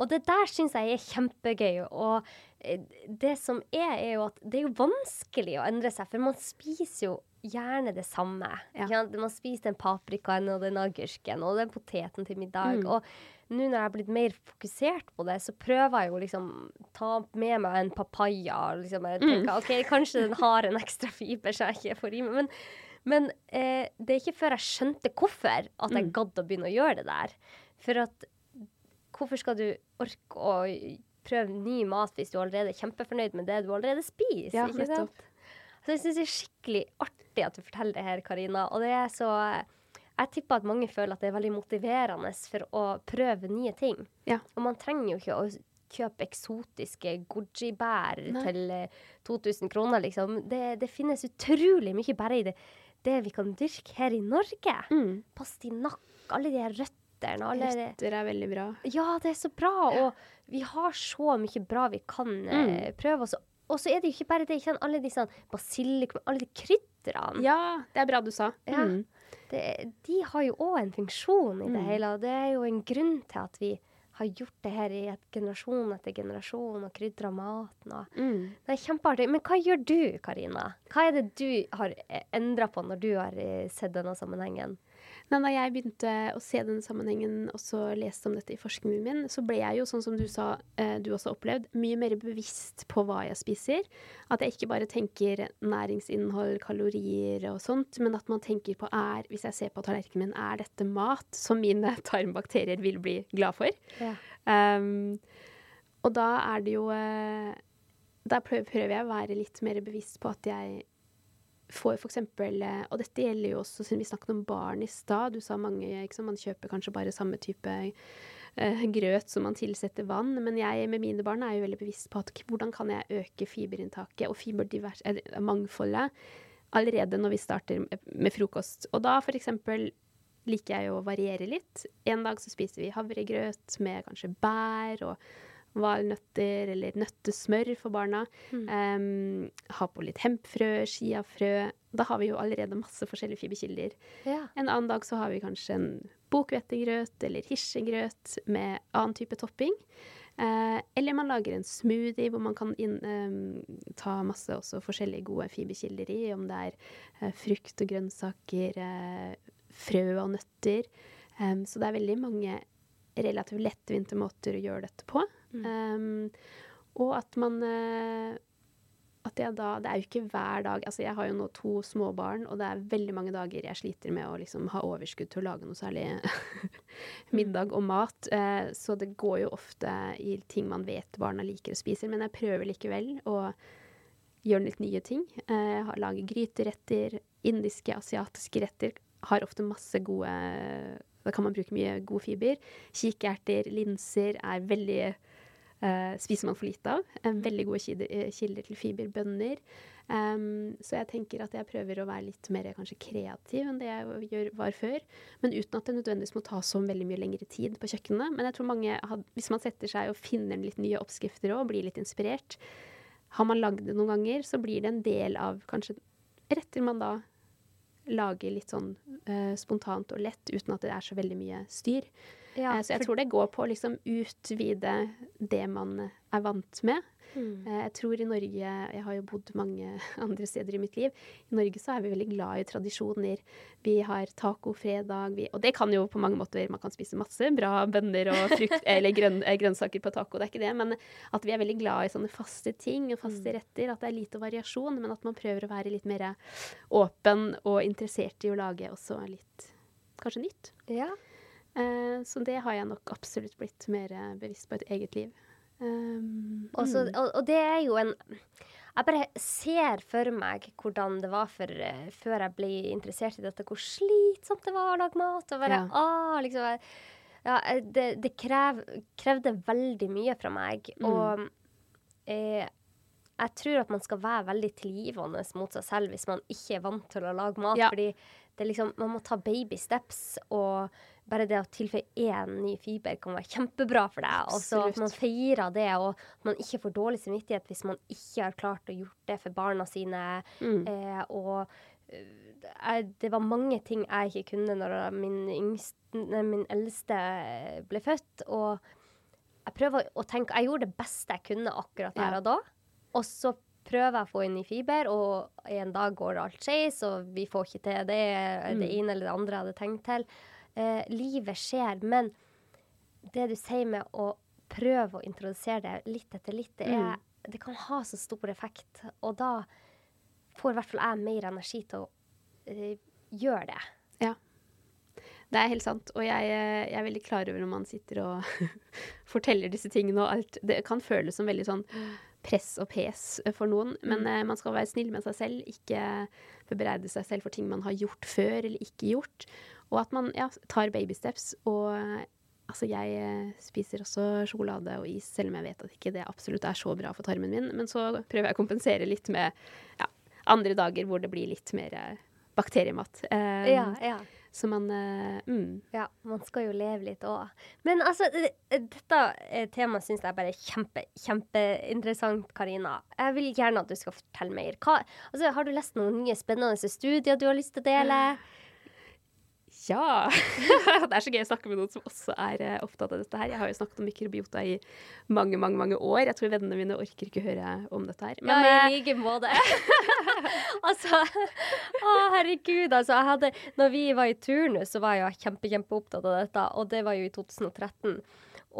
Og det der syns jeg er kjempegøy. Og eh, det som er, er jo at det er jo vanskelig å endre seg, for man spiser jo gjerne det samme. Ja. Man spiser den paprikaen og den agurken og den poteten til middag. Mm. Og nå når jeg har blitt mer fokusert på det, så prøver jeg jo liksom ta med meg en papaya. Liksom, jeg tenker, mm. ok, Kanskje den har en ekstra fiber så jeg ikke får i meg. Men, men eh, det er ikke før jeg skjønte hvorfor at jeg mm. gadd å begynne å gjøre det der. For at Hvorfor skal du orke å prøve ny mat hvis du allerede er kjempefornøyd med det du allerede spiser? Ja, ikke sant? Så jeg syns det er skikkelig artig at du forteller det her, Karina. Og det er så Jeg tipper at mange føler at det er veldig motiverende for å prøve nye ting. Ja. Og man trenger jo ikke å kjøpe eksotiske goji-bær til 2000 eh, kroner, liksom. Det, det, finnes utrolig mye bare i det, det vi kan dyrke her i Norge. Mm. Pastinakk, alle de her røttene. Alle, Røtter er veldig bra. Ja, det er så bra. Og vi har så mye bra vi kan eh, mm. prøve. Også. Og så er det jo ikke bare det. Ikke alle de sånn basilikum, alle de krydderne. Ja, det er bra du sa. Ja. Mm. Det, de har jo òg en funksjon i det mm. hele, og det er jo en grunn til at vi har gjort det her i et generasjon etter generasjon og krydra maten. Og mm. Det er kjempeartig. Men hva gjør du, Karina? Hva er det du har eh, endra på når du har eh, sett denne sammenhengen? Men da jeg begynte å se denne sammenhengen og så leste om dette i forskningen min, så ble jeg jo, sånn som du sa, eh, du også har opplevd, mye mer bevisst på hva jeg spiser. At jeg ikke bare tenker næringsinnhold, kalorier og sånt, men at man tenker på er, hvis jeg ser på tallerkenen min, er dette mat som mine [LAUGHS] tarmbakterier vil bli glad for? Ja. Um, og da er det jo eh, Da prøver jeg å være litt mer bevisst på at jeg får f.eks. Eh, og dette gjelder jo også siden vi snakket om barn i stad. Du sa mange ikke Man kjøper kanskje bare samme type uh, grøt som man tilsetter vann. Men jeg med mine barn er jo veldig bevisst på at hvordan kan jeg øke fiberinntaket og fibermangfoldet allerede når vi starter med frokost. Og da f.eks. liker jeg å variere litt. En dag så spiser vi havregrøt med kanskje bær og valnøtter eller nøttesmør for barna. Mm. Um, ha på litt hempfrø, chiafrø. Da har vi jo allerede masse forskjellige fiberkilder. Ja. En annen dag så har vi kanskje en bokhvetegrøt eller hirsegrøt med annen type topping. Eh, eller man lager en smoothie hvor man kan inn, eh, ta masse også forskjellige gode fiberkilder i, om det er eh, frukt og grønnsaker, eh, frø og nøtter. Um, så det er veldig mange relativt lettvinte måter å gjøre dette på. Mm. Um, og at man uh, at jeg da Det er jo ikke hver dag Altså, jeg har jo nå to småbarn, og det er veldig mange dager jeg sliter med å liksom ha overskudd til å lage noe særlig [LAUGHS] middag og mat. Uh, så det går jo ofte i ting man vet barna liker og spiser, men jeg prøver likevel å gjøre litt nye ting. Uh, lage gryteretter, indiske, asiatiske retter. Har ofte masse gode da kan man bruke mye god fiber. Kikerter, linser er veldig uh, Spiser man for lite av. Um, veldig gode kilder, eh, kilder til fiber. Bønner. Um, så jeg tenker at jeg prøver å være litt mer kanskje kreativ enn det jeg gjør, var før. Men uten at det nødvendigvis må ta så veldig mye lengre tid på kjøkkenet. Men jeg tror mange, hvis man setter seg og finner litt nye oppskrifter og blir litt inspirert, har man lagd det noen ganger, så blir det en del av kanskje retter man da lager litt sånn uh, spontant og lett uten at det er så veldig mye styr. Ja, uh, så jeg tror det går på å liksom utvide det man er vant med. Mm. Uh, jeg tror i Norge Jeg har jo bodd mange [LAUGHS] andre steder i mitt liv. I Norge så er vi veldig glad i tradisjoner. Vi har tacofredag, og det kan jo på mange måter Man kan spise masse bra bønner og frukt [LAUGHS] eller grønn, grønnsaker på taco, det er ikke det. Men at vi er veldig glad i sånne faste ting og faste mm. retter. At det er lite variasjon, men at man prøver å være litt mer åpen og interessert i å lage også litt kanskje nytt. Ja. Uh, så det har jeg nok absolutt blitt mer bevisst på et eget liv. Um, Også, mm. og, og, det er jo en Jeg bare ser for meg hvordan det var for, uh, før jeg ble interessert i dette, hvor slitsomt det var å lage mat. Og bare, ja. ah, liksom, ja, det, det krev, krevde veldig mye fra meg. Mm. Og eh, jeg tror at man skal være veldig tilgivende mot seg selv hvis man ikke er vant til å lage mat. Ja. Fordi liksom, man må ta baby steps, og bare det å tilføye én ny fiber kan være kjempebra for deg. Og så at man feirer det, og at man ikke får dårlig samvittighet hvis man ikke har klart å gjort det for barna sine. Mm. Eh, og jeg, det var mange ting jeg ikke kunne når min, yngste, min eldste ble født. Og jeg prøver å tenke Jeg gjorde det beste jeg kunne akkurat der og da. Og så prøver jeg å få inn ny fiber, og en dag går alt skeis, og vi får ikke til det, det mm. ene eller det andre jeg hadde tenkt til. Eh, livet skjer, men det du sier med å prøve å introdusere det litt etter litt, det, er, mm. det kan ha så stor effekt. Og da får i hvert fall jeg mer energi til å eh, gjøre det. Ja. Det er helt sant. Og jeg, eh, jeg er veldig klar over når man sitter og [LAUGHS] forteller disse tingene og alt. Det kan føles som veldig sånn press og pes for noen. Men mm. uh, man skal være snill med seg selv, ikke bebreide seg selv for ting man har gjort før eller ikke gjort. Og at man ja, tar babysteps. Og altså, jeg eh, spiser også sjokolade og is, selv om jeg vet at ikke det absolutt er så bra for tarmen min. Men så prøver jeg å kompensere litt med ja, andre dager hvor det blir litt mer eh, bakteriemat. Um, ja, ja. Så man uh, mm. Ja, man skal jo leve litt òg. Men altså, dette temaet syns jeg bare er kjempe, kjempeinteressant, Karina. Jeg vil gjerne at du skal fortelle mer. Hva, altså, har du lest noen nye spennende studier du har lyst til å dele? Ja! [LAUGHS] det er så gøy å snakke med noen som også er uh, opptatt av dette her. Jeg har jo snakket om mikrobiota i mange, mange mange år. Jeg tror vennene mine orker ikke høre om dette her. Men, ja, i eh, like måte. [LAUGHS] [LAUGHS] altså Å, herregud, altså. Jeg hadde Når vi var i turnus, så var jeg kjempe, kjempeopptatt av dette, og det var jo i 2013.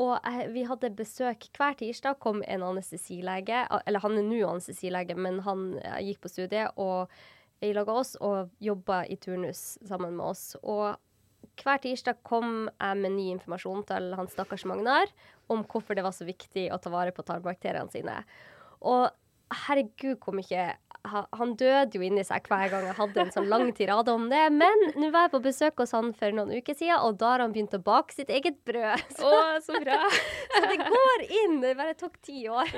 Og jeg, vi hadde besøk hver tirsdag. kom en anestesilege. Eller han er nå anestesilege, men han gikk på studiet. og i lag av oss og jobba i turnus sammen med oss. Og hver tirsdag kom jeg med ny informasjon til han stakkars Magnar om hvorfor det var så viktig å ta vare på tarmbakteriene sine. Og herregud, hvor mye han døde jo inni seg hver gang jeg hadde en sånn lang tirade om det. Men nå var jeg på besøk hos han for noen uker siden, og da har han begynt å bake sitt eget brød. Så, Å, så bra. [LAUGHS] så det går inn. Det bare tok ti år.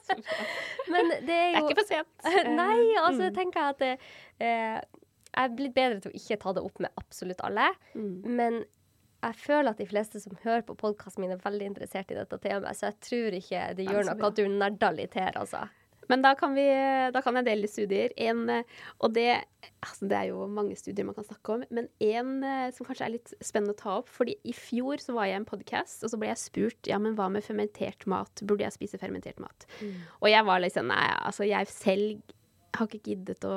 [LAUGHS] Men det er jo Det er ikke for sent. [LAUGHS] Nei, altså mm. tenker jeg at det, eh, jeg er blitt bedre til å ikke ta det opp med absolutt alle. Mm. Men jeg føler at de fleste som hører på podkasten min, er veldig interessert i dette temaet, så jeg tror ikke det gjør noe at du nerder litt her, altså. Men da kan, vi, da kan jeg dele studier. En, og det, altså det er jo mange studier man kan snakke om, men en eh, som kanskje er litt spennende å ta opp. fordi i fjor så var jeg i en podkast, og så ble jeg spurt ja, men hva med fermentert mat. Burde jeg spise fermentert mat? Mm. Og jeg var liksom nei, altså jeg selv har ikke giddet å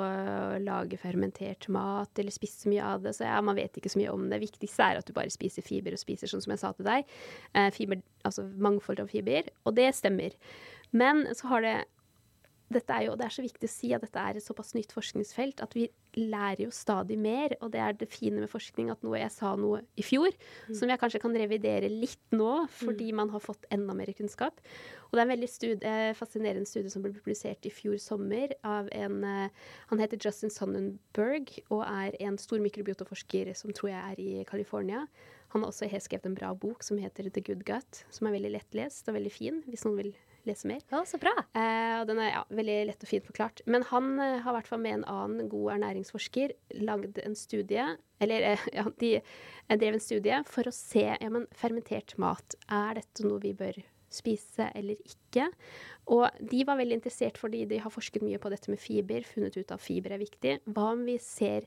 lage fermentert mat eller spise så mye av det. Så ja, man vet ikke så mye om det. Viktigste er at du bare spiser fiber og spiser sånn som jeg sa til deg. Eh, fiber, altså mangfold av fiber. Og det stemmer. Men så har det dette er jo, Det er så viktig å si at dette er et såpass nytt forskningsfelt at vi lærer jo stadig mer. Og det er det fine med forskning at noe jeg sa noe i fjor, mm. som jeg kanskje kan revidere litt nå, fordi mm. man har fått enda mer kunnskap. Og det er en veldig studie, fascinerende studie som ble publisert i fjor sommer av en uh, Han heter Justin Sonnenberg og er en stor mikrobiotoforsker som tror jeg er i California. Han har også skrevet en bra bok som heter The Good Gut, som er veldig lettlest og veldig fin, hvis noen vil lese mer. Ja, så bra. Eh, og den er ja, veldig lett og fint forklart. Men han eh, har i hvert fall med en annen god ernæringsforsker lagd en studie Eller eh, [LAUGHS] ja, de drev en studie for å se ja, men fermentert mat. Er dette noe vi bør spise eller ikke? Og de var veldig interessert fordi de har forsket mye på dette med fiber, funnet ut at fiber er viktig. Hva om vi ser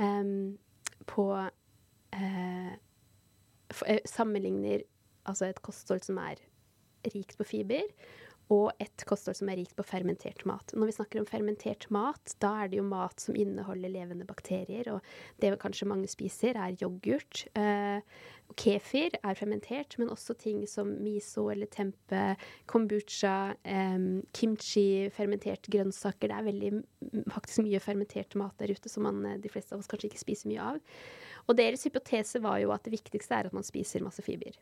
um, på uh, Sammenligner altså et kosthold som er rikt på fiber, og et kosthold som er rikt på fermentert mat. Når vi snakker om fermentert mat, da er det jo mat som inneholder levende bakterier, og det kanskje mange spiser, er yoghurt. Eh, kefir er fermentert, men også ting som miso eller tempe, kombucha, eh, kimchi, fermenterte grønnsaker. Det er veldig, faktisk mye fermentert mat der ute som man, de fleste av oss kanskje ikke spiser mye av. Og deres hypotese var jo at det viktigste er at man spiser masse fiber.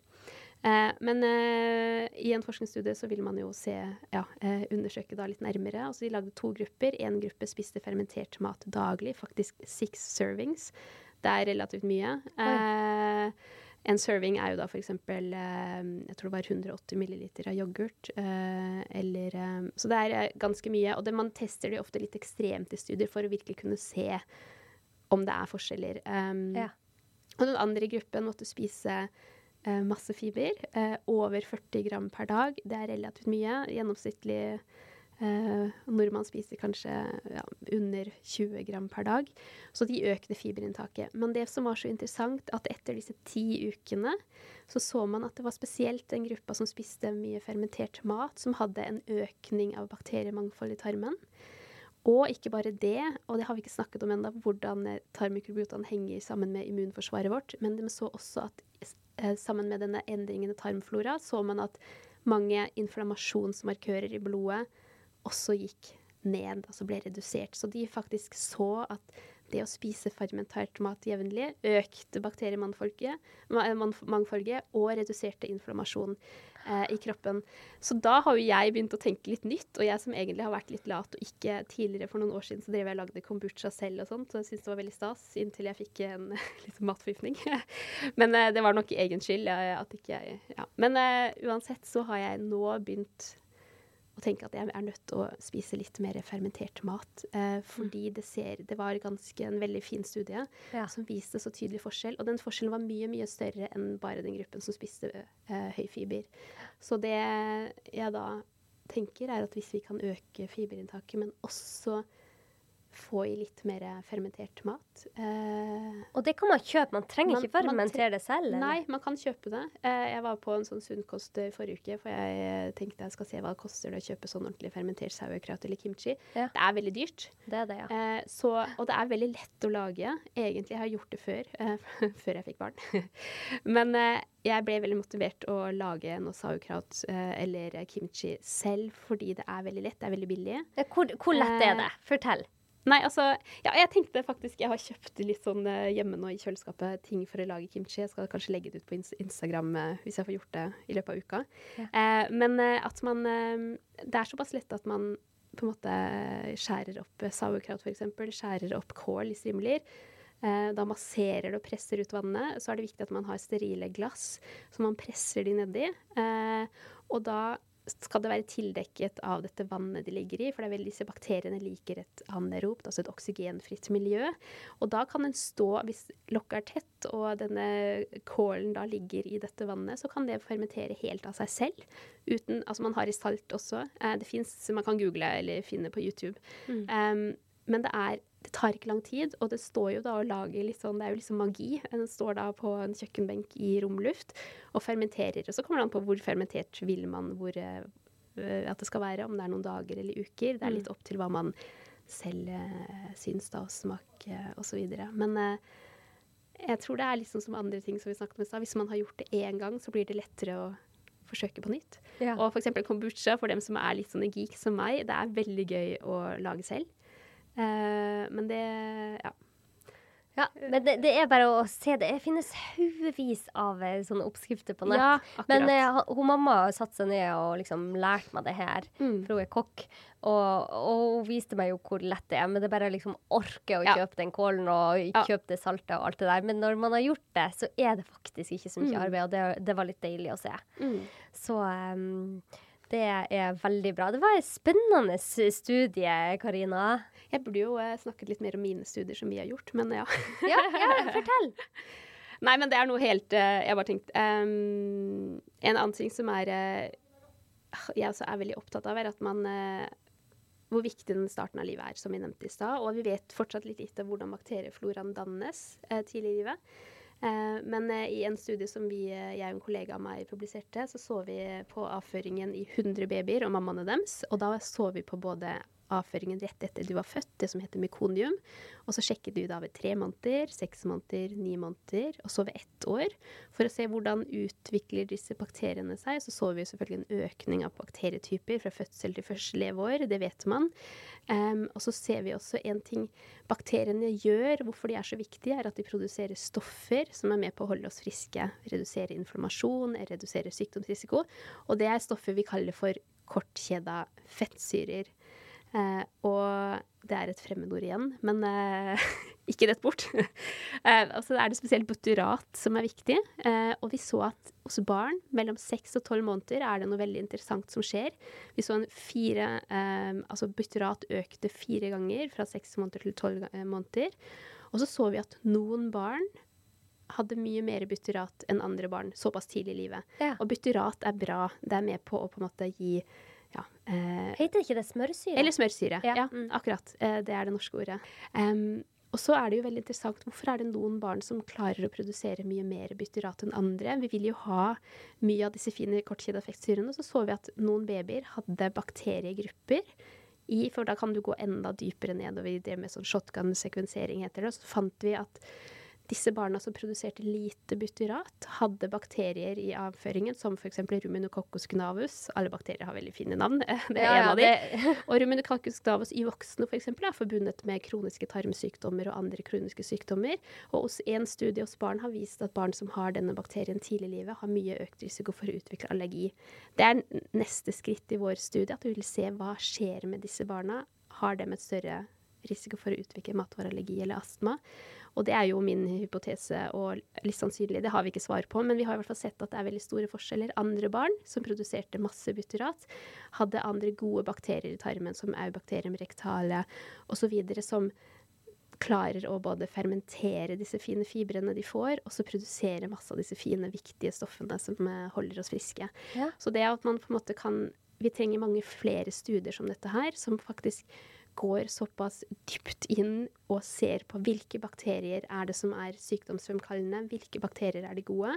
Eh, men eh, i en forskningsstudie så vil man jo se, ja, eh, undersøke da litt nærmere. Altså de lagde to grupper. Én gruppe spiste fermentert mat daglig, faktisk six servings. Det er relativt mye. Eh, en serving er jo da f.eks. Eh, jeg tror det var 180 milliliter av yoghurt. Eh, eller, eh, så det er ganske mye. Og det, man tester det ofte litt ekstremt i studier for å virkelig kunne se om det er forskjeller. Um, ja. Og den andre gruppen måtte spise masse fiber. Eh, over 40 gram per dag. Det er relativt mye. Gjennomsnittlig eh, nordmann spiser kanskje ja, under 20 gram per dag. Så de økte fiberinntaket. Men det som var så interessant, at etter disse ti ukene så så man at det var spesielt den gruppa som spiste mye fermentert mat, som hadde en økning av bakteriemangfold i tarmen. Og ikke bare det, og det har vi ikke snakket om ennå, hvordan tarmmikrobiotaen henger sammen med immunforsvaret vårt, men de så også at Eh, sammen med denne endringen i tarmflora, så man at mange inflammasjonsmarkører i blodet også gikk ned, altså ble redusert. Så de faktisk så at det å spise fermentert mat jevnlig økte bakteriemangfoldet og reduserte inflammasjon eh, i kroppen. Så da har jo jeg begynt å tenke litt nytt, og jeg som egentlig har vært litt lat og ikke tidligere for noen år siden så drev jeg og lagde kombucha selv og sånt, og jeg syntes det var veldig stas inntil jeg fikk en [LAUGHS] litt matforgiftning. [LAUGHS] Men eh, det var nok egen skyld at ikke jeg Ja. Men eh, uansett så har jeg nå begynt og tenke at jeg er nødt til å spise litt mer fermentert mat. Eh, fordi mm. det, ser, det var ganske en veldig fin studie ja. som viste så tydelig forskjell. Og den forskjellen var mye mye større enn bare den gruppen som spiste eh, høy fiber. Så det jeg da tenker, er at hvis vi kan øke fiberinntaket, men også få i litt mer fermentert mat. Eh, og det kan man kjøpe? Man trenger man, ikke fermentere det selv? Eller? Nei, man kan kjøpe det. Eh, jeg var på en sånn sunnkost forrige uke, for jeg tenkte jeg skal se hva det koster å kjøpe sånn ordentlig fermentert sauerkraut eller kimchi. Ja. Det er veldig dyrt. Det er det, ja. Eh, så, og det er veldig lett å lage. Egentlig jeg har jeg gjort det før, eh, [LAUGHS] før jeg fikk barn. [LAUGHS] Men eh, jeg ble veldig motivert å lage noe sauerkraut eh, eller kimchi selv, fordi det er veldig lett, det er veldig billig. Hvor, hvor lett er det? Fortell. Nei, altså Ja, jeg tenkte faktisk Jeg har kjøpt litt sånn uh, hjemme nå i kjøleskapet ting for å lage kimchi. Jeg skal kanskje legge det ut på Instagram uh, hvis jeg får gjort det i løpet av uka. Ja. Eh, men at man Det er såpass lett at man på en måte skjærer opp sauerkraut, f.eks. Skjærer opp kål i strimler. Da masserer det og presser ut vannet. Så er det viktig at man har sterile glass, som man presser de nedi. Og da skal det være tildekket av dette vannet de ligger i. For det er vel disse bakteriene liker et anaeropt, altså et oksygenfritt miljø. Og da kan den stå, hvis lokket er tett og denne kålen da ligger i dette vannet, så kan det fermentere helt av seg selv. Uten, altså man har i salt også. Eh, det fins, man kan google eller finne på YouTube. Mm. Um, men det er det tar ikke lang tid, og det står jo da og lager litt sånn Det er jo liksom magi. Den står da på en kjøkkenbenk i romluft og fermenterer. Og så kommer det an på hvor fermentert vil man hvor, uh, at det skal være, om det er noen dager eller uker. Det er litt mm. opp til hva man selv uh, syns, da, og smak uh, osv. Men uh, jeg tror det er liksom som andre ting som vi snakket om i stad. Hvis man har gjort det én gang, så blir det lettere å forsøke på nytt. Ja. Og f.eks. kombucha, for dem som er litt sånne geek som meg, det er veldig gøy å lage selv. Uh, men det Ja. Ja, men det, det, er bare å se det. Det finnes haugevis av eh, sånne oppskrifter på nett. Ja, men uh, hun mamma satte seg ned og liksom lærte meg det her, mm. for hun er kokk. Og, og, hun viste meg jo hvor lett det er, men det er bare liksom orke å ja. kjøpe den kålen og ja. kjøpe det saltet og alt det der. Men når man har gjort det, så er det faktisk ikke så mye mm. arbeid, og det, det, var litt deilig å se. Mm. Så um, det er veldig bra. Det var et spennende studie, Karina. Jeg burde jo eh, snakket litt mer om mine studier som vi har gjort, men ja. [LAUGHS] ja, ja, fortell. [LAUGHS] Nei, men det er noe helt uh, Jeg bare tenkte um, En annen ting som er uh, jeg også er veldig opptatt av, er at man hvor viktig den starten av livet er, som vi nevnte i stad. Og vi vet fortsatt litt lite om hvordan bakteriefloraen dannes tidlig i livet. Eh, men eh, i en studie som vi, eh, jeg og en kollega av meg publiserte, så så vi på avføringen i 100 babyer og mammaene deres. Og da så vi på både avføringen rett etter du var født, det som heter mykonium. Og så sjekket du da ved tre måneder, seks måneder, ni måneder, og så ved ett år. For å se hvordan utvikler disse bakteriene seg. Så så vi selvfølgelig en økning av bakterietyper fra fødsel til første leveår, det vet man. Um, og så ser vi også en ting bakteriene gjør, hvorfor de er så viktige, er at de produserer stoffer som er med på å holde oss friske. Redusere inflammasjon, redusere sykdomsrisiko. Og det er stoffer vi kaller for kortkjeda fettsyrer. Eh, og det er et fremmedord igjen, men eh, [LAUGHS] ikke rett bort. [LAUGHS] eh, altså er det spesielt butyrat som er viktig. Eh, og vi så at hos barn mellom 6 og 12 måneder er det noe veldig interessant som skjer. Vi så en fire eh, Altså butyrat økte fire ganger fra 6 måneder til 12 eh, måneder. Og så så vi at noen barn hadde mye mer butyrat enn andre barn såpass tidlig i livet. Ja. Og butyrat er bra. Det er med på å på en måte gi ja. Eh, Heter ikke det smørsyre? Eller smørsyre. Ja, ja mm. akkurat. Eh, det er det norske ordet. Um, og så er det jo veldig interessant hvorfor er det noen barn som klarer å produsere mye mer bytterat enn andre. Vi vil jo ha mye av disse fine kortkjedeeffektsyrene. Så så vi at noen babyer hadde bakteriegrupper i, for da kan du gå enda dypere nedover i det med sånn shotgun-sekvensering, heter det. Og så fant vi at disse barna som produserte lite butyrat, hadde bakterier i avføringen, som f.eks. ruminococcus gnavus. Alle bakterier har veldig fine navn. [LAUGHS] Det er ja, en av dem. [LAUGHS] Og ruminococcus gnavus i voksne for eksempel, er forbundet med kroniske tarmsykdommer og andre kroniske sykdommer. Og en studie hos barn har vist at barn som har denne bakterien tidlig i livet, har mye økt risiko for å utvikle allergi. Det er neste skritt i vår studie, at vi vil se hva skjer med disse barna. Har de et større risiko for å utvikle matvareallergi eller astma. Og det er jo min hypotese, og litt sannsynlig, det har vi ikke svar på, men vi har i hvert fall sett at det er veldig store forskjeller. Andre barn som produserte masse butyrat, hadde andre gode bakterier i tarmen, som eubakterium rectale osv., som klarer å både fermentere disse fine fibrene de får, og så produsere masse av disse fine, viktige stoffene som eh, holder oss friske. Ja. Så det at man på en måte kan Vi trenger mange flere studier som dette her, som faktisk går såpass dypt inn og ser på hvilke bakterier er det som er sykdomsfremkallende, hvilke bakterier er de gode.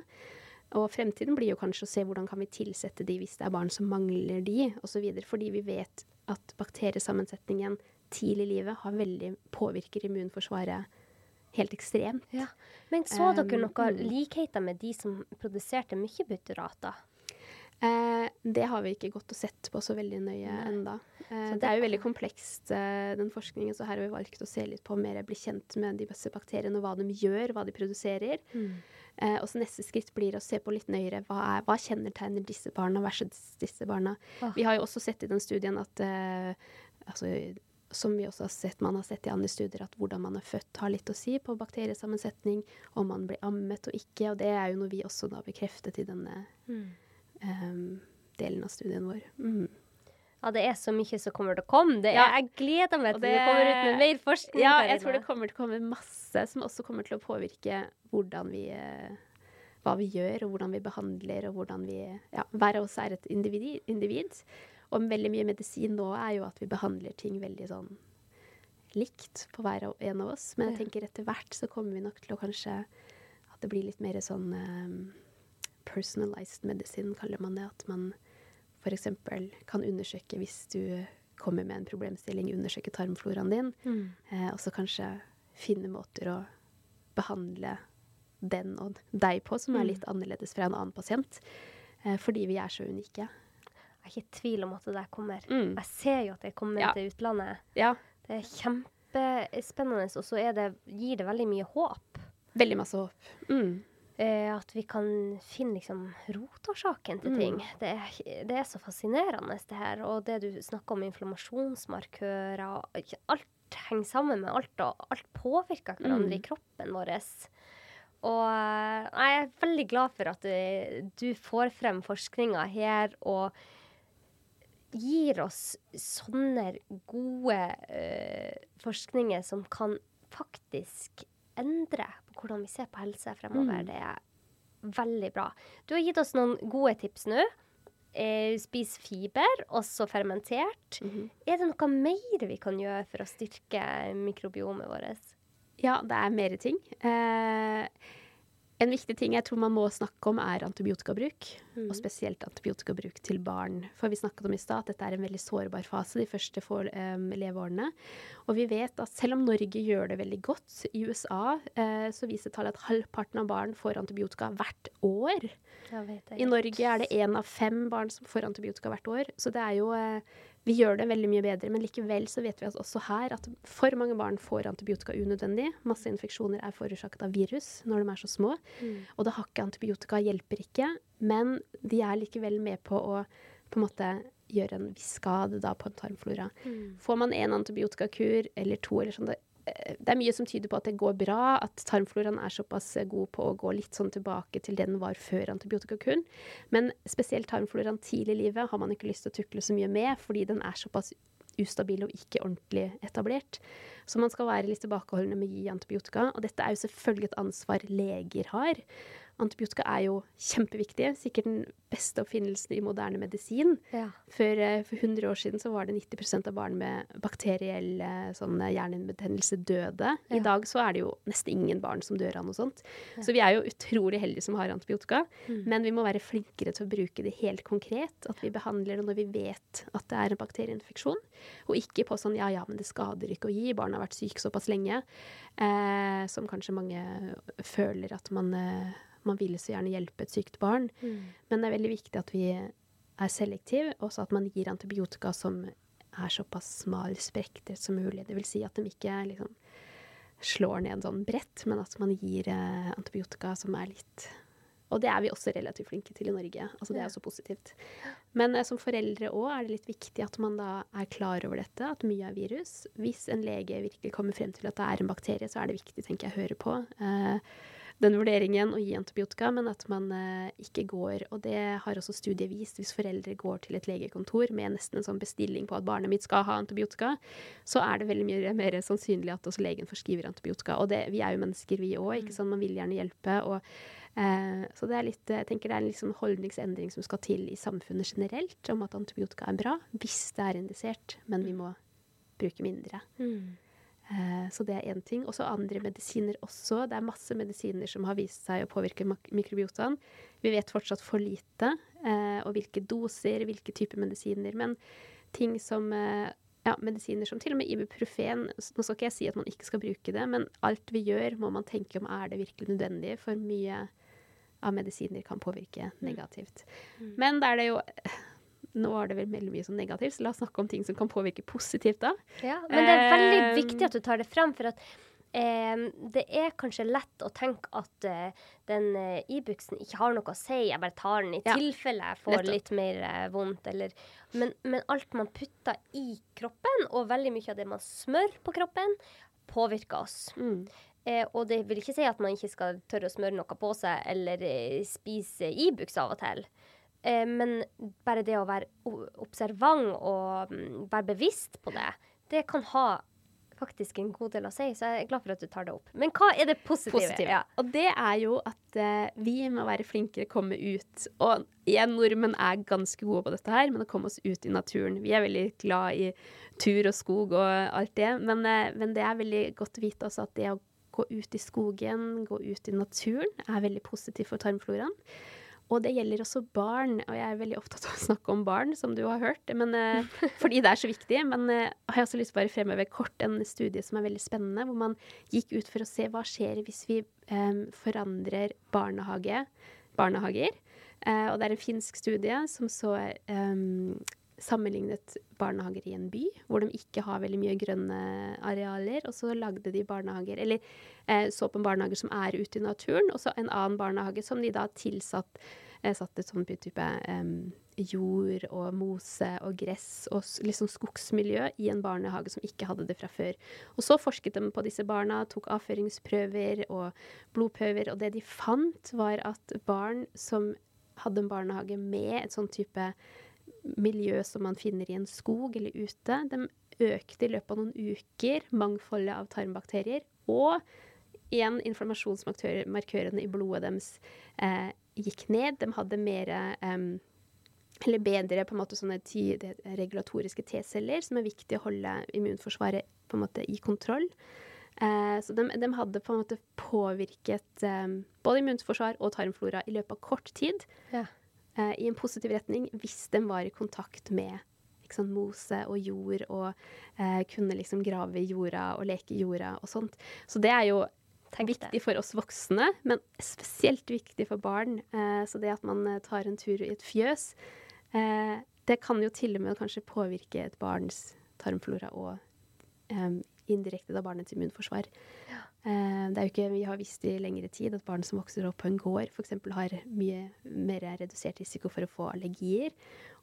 Og fremtiden blir jo kanskje å se hvordan kan vi tilsette de hvis det er barn som mangler de, osv. Fordi vi vet at bakteriesammensetningen tidlig i livet har veldig påvirker immunforsvaret helt ekstremt. Ja. Men så dere noen um, likheter med de som produserte mye butyrater? Eh, det har vi ikke gått og sett på så veldig nøye Nei. enda. Eh, det, det, er jo veldig komplekst, eh, den forskningen, så her har vi valgt å se litt på mer bli kjent med de beste bakteriene, hva de gjør, hva de produserer. Mm. Og så neste skritt blir å se på litt nøyere hva, er, hva kjennetegner disse barna versus disse barna. Oh. Vi har jo også sett i den studien at altså, som vi også har sett, man har sett i andre studier, at hvordan man er født, har litt å si på bakteriesammensetning, om man blir ammet og ikke. Og det er jo noe vi også da bekreftet i denne mm um, delen av studien vår. Mm. Ja, det er så mye som kommer til å komme. Det er, Ja. Jeg gleder meg til det, det- kommer ut med mer forskning. Ja, jeg tror det kommer til å komme masse som også kommer til å påvirke hvordan vi eh, Hva vi gjør, og hvordan vi behandler, og hvordan vi Ja, hver av oss er et individ. individ. Og veldig mye medisin nå er jo at vi behandler ting veldig sånn likt på hver og en av oss. Men jeg tenker etter hvert så kommer vi nok til å kanskje At det blir litt mer sånn eh, personalized medicine, kaller man det. At man f.eks. kan undersøke hvis du kommer med en problemstilling, undersøke tarmfloraen din. Mm. Eh, og så kanskje finne måter å behandle den og deg på som er Mm. litt annerledes fra en annen pasient. Eh, fordi vi er så unike. Jeg er ikke i tvil om at det der kommer. Mm. Jeg ser jo at det kommer Ja. til utlandet. Ja. Det er kjempespennende, og så det, gir det veldig mye håp. Veldig masse håp. Mm. Eh, at vi kan finne liksom rotårsaken til Mm. ting. Det, er, det er så fascinerende, det her. Og det du snakker om inflammasjonsmarkører Alt henger sammen med alt, og alt påvirker hverandre Mm. i kroppen vår. Og eh, jeg er veldig glad for at du, du får frem forskninga her og gir oss sånne gode eh, forskninger som kan faktisk endre på hvordan vi ser på helse fremover. Mm. Det er veldig bra. Du har gitt oss noen gode tips nå. Eh, spis fiber, også fermentert. Mhm. Er det noe mer vi kan gjøre for å styrke mikrobiomet vårt? Ja, det er mer ting. Eh, en viktig ting jeg tror man må snakke om, er antibiotikabruk. Mm. Og spesielt antibiotikabruk til barn. For vi snakket om i stad at dette er en veldig sårbar fase de første for, um, leveårene. Og vi vet at selv om Norge gjør det veldig godt, i USA eh, så viser tallet at halvparten av barn får antibiotika hvert år. Jeg vet det. I Norge er det én av fem barn som får antibiotika hvert år. Så det er jo eh, Vi gjør det veldig mye bedre, men likevel så vet vi at også her at for mange barn får antibiotika unødvendig. Masse infeksjoner er forårsaket av virus når de er så små. Mm. Og det hakket antibiotika hjelper ikke, men de er likevel med på å på en måte gjøre en viss skade da på en tarmflora. Mm. Får man en antibiotikakur eller to eller sånn, det, det er mye som tyder på at det går bra, at tarmfloraen er såpass eh, god på å gå litt sånn tilbake til den var før antibiotikakuren. Men spesielt tarmfloraen tidlig i livet har man ikke lyst til å tukle så mye med, fordi den er såpass ustabil og ikke ordentlig etablert. Så man skal være litt tilbakeholdne med å gi antibiotika. Og dette er jo selvfølgelig et ansvar leger har. Antibiotika er jo kjempeviktig, sikkert den beste oppfinnelsen i moderne medisin. Ja. For, eh, for 100 år siden så var det 90% av barn med bakteriell eh, sånn eh, hjernehinnebetennelse døde. I dag så er det jo nesten ingen barn som dør av noe sånt. Ja. Så vi er jo utrolig heldige som har antibiotika. Mm. Men vi må være flinkere til å bruke det helt konkret. At vi behandler det når vi vet at det er en bakterieinfeksjon. Og ikke på sånn ja ja, men det skader ikke å gi. Barn har vært syke såpass lenge. Eh, som kanskje mange føler at man, eh, man vil så gjerne hjelpe et sykt barn. Mm. Men det er veldig viktig at vi er selektive, også at man gir antibiotika som er såpass smal sprekter som mulig. Det vil si at de ikke liksom slår ned sånn bredt, men at man gir eh, antibiotika som er litt Og det er vi også relativt flinke til i Norge. Altså Det er også positivt. Men eh, som foreldre òg er det litt viktig at man da er klar over dette, at mye er virus. Hvis en lege virkelig kommer frem til at det er en bakterie, så er det viktig tenker jeg, å høre på. Eh, den vurderingen å gi antibiotika, men at man eh, ikke går Og det har også studiet vist. Hvis foreldre går til et legekontor med nesten en sånn bestilling på at barnet mitt skal ha antibiotika, så er det veldig mye mer sannsynlig at også legen forskriver antibiotika. Og det, vi er jo mennesker, vi òg. ikke sant? Man vil gjerne hjelpe. og eh, så det er litt, jeg tenker det er en liksom holdningsendring som skal til i samfunnet generelt, om at antibiotika er bra hvis det er indisert, men vi må bruke mindre. Mm. Eh, Så det er én ting. Og så andre medisiner også. Det er masse medisiner som har vist seg å påvirke mikrobiotaen. Vi vet fortsatt for lite. eh, Og hvilke doser, hvilke typer medisiner. Men ting som eh, ja, medisiner som til og med ibuprofen. Nå skal ikke jeg si at man ikke skal bruke det, men alt vi gjør, må man tenke om er det virkelig nødvendig. For mye av medisiner kan påvirke negativt. Mm. Men da er det jo Nå var det vel veldig mye sånn negativt, så la oss snakke om ting som kan påvirke positivt, da. Ja, men det er veldig Eh, viktig at du tar det frem, for at eh, det er kanskje lett å tenke at uh, den uh, Ibux-en ikke har noe å si, jeg bare tar den i Ja, tilfelle jeg får nettopp. litt mer uh, vondt, eller men, men alt man putter i kroppen, og veldig mye av det man smør på kroppen, påvirker oss. Mm. Eh, og det vil ikke si at man ikke skal tørre å smøre noe på seg, eller eh, spise Ibux av og til. Eh, men bare det å være observant og mm, være bevisst på det, det kan ha faktisk en god del å si. Så jeg er glad for at du tar det opp. Men hva er det positive? positive. Ja. Og det er jo at uh, vi må være flinkere komme ut. Og igjen, nordmenn er ganske gode på dette her, men å komme oss ut i naturen. Vi er veldig glad i tur og skog og alt det, men, uh, men det er veldig godt å vite også at det å gå ut i skogen, gå ut i naturen, er veldig positivt for tarmfloraen. Og det gjelder også barn, og jeg er veldig opptatt av å snakke om barn, som du har hørt, men, eh, [LAUGHS] fordi det er så viktig. Men jeg har også lyst til å bare fremheve kort en studie som er veldig spennende, hvor man gikk ut for å se hva skjer hvis vi um, forandrer barnehage, barnehager. Uh, og det er en finsk studie som så eh, sammenlignet barnehager i en by, hvor de ikke har veldig mye grønne arealer, og så lagde de barnehager, eller eh, så på en barnehage som er ute i naturen, og så en annen barnehage som de da tilsatt eh, satte sånn type eh, jord og mose og gress og liksom skogsmiljø i en barnehage som ikke hadde det fra før. Og så forsket de på disse barna, tok avføringsprøver og blodprøver, og det de fant var at barn som hadde en barnehage med et sånn type miljø som man finner i en skog eller ute, de økte i løpet av noen uker mangfoldet av tarmbakterier, og igjen inflammasjonsmarkørene i blodet deres eh, gikk ned. De hadde mer eh, eller bedre på en måte sånne regulatoriske T-celler, som er viktig å holde immunforsvaret på en måte i kontroll. Eh, så de, de hadde på en måte påvirket eh, både immunforsvar og tarmflora i løpet av kort tid Ja. Eh, i en positiv retning hvis de var i kontakt med sant, mose og jord og eh, kunne liksom grave i jorda og leke i jorda og sånt. Så det er jo Tenk det. viktig for oss voksne, men spesielt viktig for barn. Eh, så det at man eh, tar en tur i et fjøs, eh, det kan jo til og med kanskje påvirke et barns tarmflora og eh, indirekte da barnets immunforsvar. Eh, det er jo ikke, Vi har visst i lengre tid at barn som vokser opp på en gård, f.eks. har mye mer redusert risiko for å få allergier.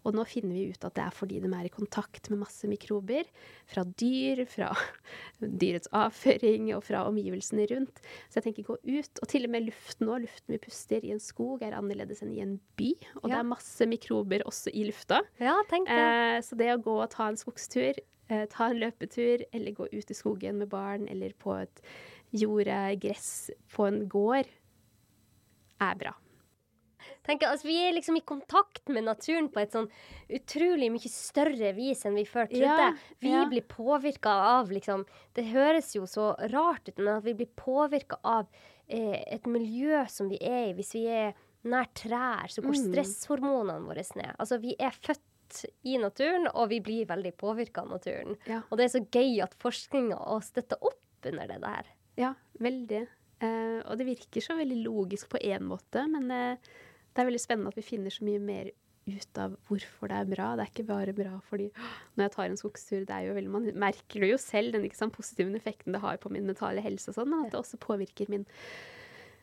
Og nå finner vi ut at det er fordi de er i kontakt med masse mikrober fra dyr, fra [LAUGHS] dyrets avføring og fra omgivelsene rundt. Så jeg tenker gå ut. Og til og med luften nå, luften vi puster i en skog er annerledes enn i en by. Og det er masse mikrober også i lufta. Ja, tenk det. Eh, så det å gå og ta en skogstur, eh, ta en løpetur, eller gå ut i skogen med barn, eller på et jorde, gress på en gård, er bra. Tenk, altså, vi er liksom i kontakt med naturen på et sånn utrolig mye større vis enn vi før trodde. Ja, vi ja. blir påvirka av liksom Det høres jo så rart ut, men at vi blir påvirka av eh, et miljø som vi er i. Hvis vi er nær trær, så går Mm. stresshormonene våre ned. Altså, vi er født i naturen, og vi blir veldig påvirka av naturen. Ja. Og det er så gøy at forskninga støtter opp under det der. Ja, veldig. Eh, og det virker så veldig logisk på én måte, men eh, det er veldig spennende at vi finner så mye mer ut av hvorfor det er bra. Det er ikke bare bra fordi når jeg tar en skogstur, det er jo veldig, man merker det jo selv, den ikke sant, positive effekten det har på min mentale helse og sånn, men at det også påvirker min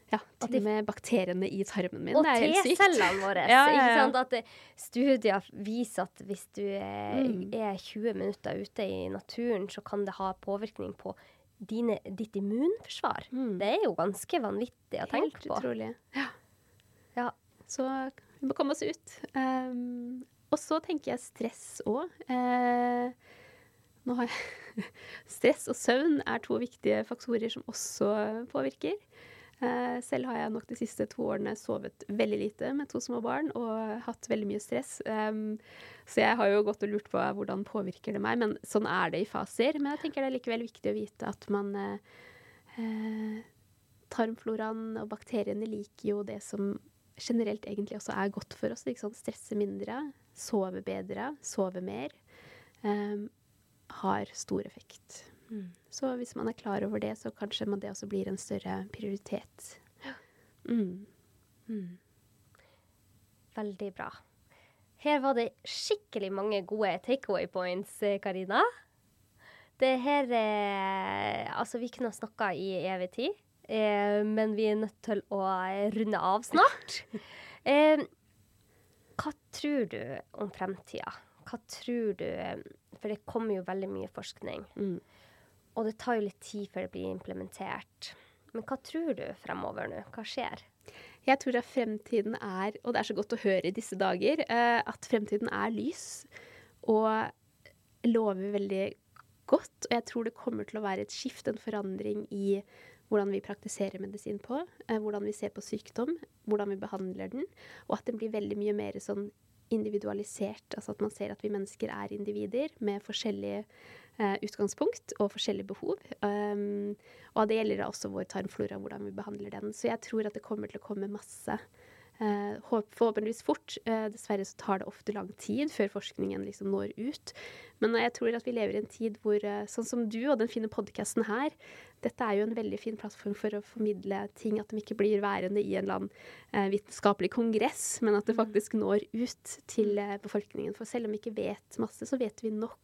ja, til og med bakteriene i tarmen min. Og det er helt sykt. T-cellene våre. [LAUGHS] Ja, ja, Ikke ja. det, studier viser at hvis du er, Mm. er 20 minutter ute i naturen, så kan det ha påvirkning på dine, ditt immunforsvar. Mm. Det er jo ganske vanvittig å tenke på. Helt utrolig. Ja. Ja. Så vi må komme oss ut. Um, og så tenker jeg stress òg. Uh, nå har jeg [LAUGHS] Stress og søvn er to viktige faktorer som også påvirker. Eh, selv har jeg nok de siste to årene sovet veldig lite med to små barn og hatt veldig mye stress. Så jeg har jo gått og lurt på hvordan påvirker det meg, men sånn er det i faser. Men jeg tenker det er likevel viktig å vite at man eh, eh, Tarmfloraen og bakteriene liker jo det som generelt egentlig også er godt for oss. Ikke? Stresse mindre, sove bedre, sove mer. Eh, har stor effekt. Mm. Så hvis man er klar over det, så kanskje man det også blir en større prioritet. Mm. Veldig bra. Her var det skikkelig mange gode takeaway points, eh, Karina. Det her eh, Altså, vi kunne ha snakka i evig tid, eh, men vi er nødt til å runde av snart. [LAUGHS] eh, hva tror du om fremtida? Hva tror du eh, For det kommer jo veldig mye forskning. Mm. Og det tar jo litt tid før det blir implementert. Men hva tror du fremover nå? Hva skjer? Jeg tror at fremtiden er, og det er så godt å høre i disse dager, eh, at fremtiden er lys og lover veldig godt. Og jeg tror det kommer til å være et skift, en forandring i hvordan vi praktiserer medisin på, eh, hvordan vi ser på sykdom, hvordan vi behandler den, og at den blir veldig mye mer sånn individualisert. Altså at man ser at vi mennesker er individer med forskjellige utgangspunkt og forskjellige behov. Um, og det gjelder også vår tarmflora, hvordan vi behandler den. Så jeg tror at det kommer til å komme masse Uh, forhåpentligvis fort. Uh, dessverre så tar det ofte lang tid før forskningen liksom når ut. Men jeg tror at vi lever i en tid hvor, uh, sånn som du og den fine podkasten her, dette er jo en veldig fin plattform for å formidle ting, at de ikke blir værende i en eller annen vitenskapelig kongress, men at det mm. faktisk når ut til befolkningen. For selv om vi ikke vet masse, så vet vi nok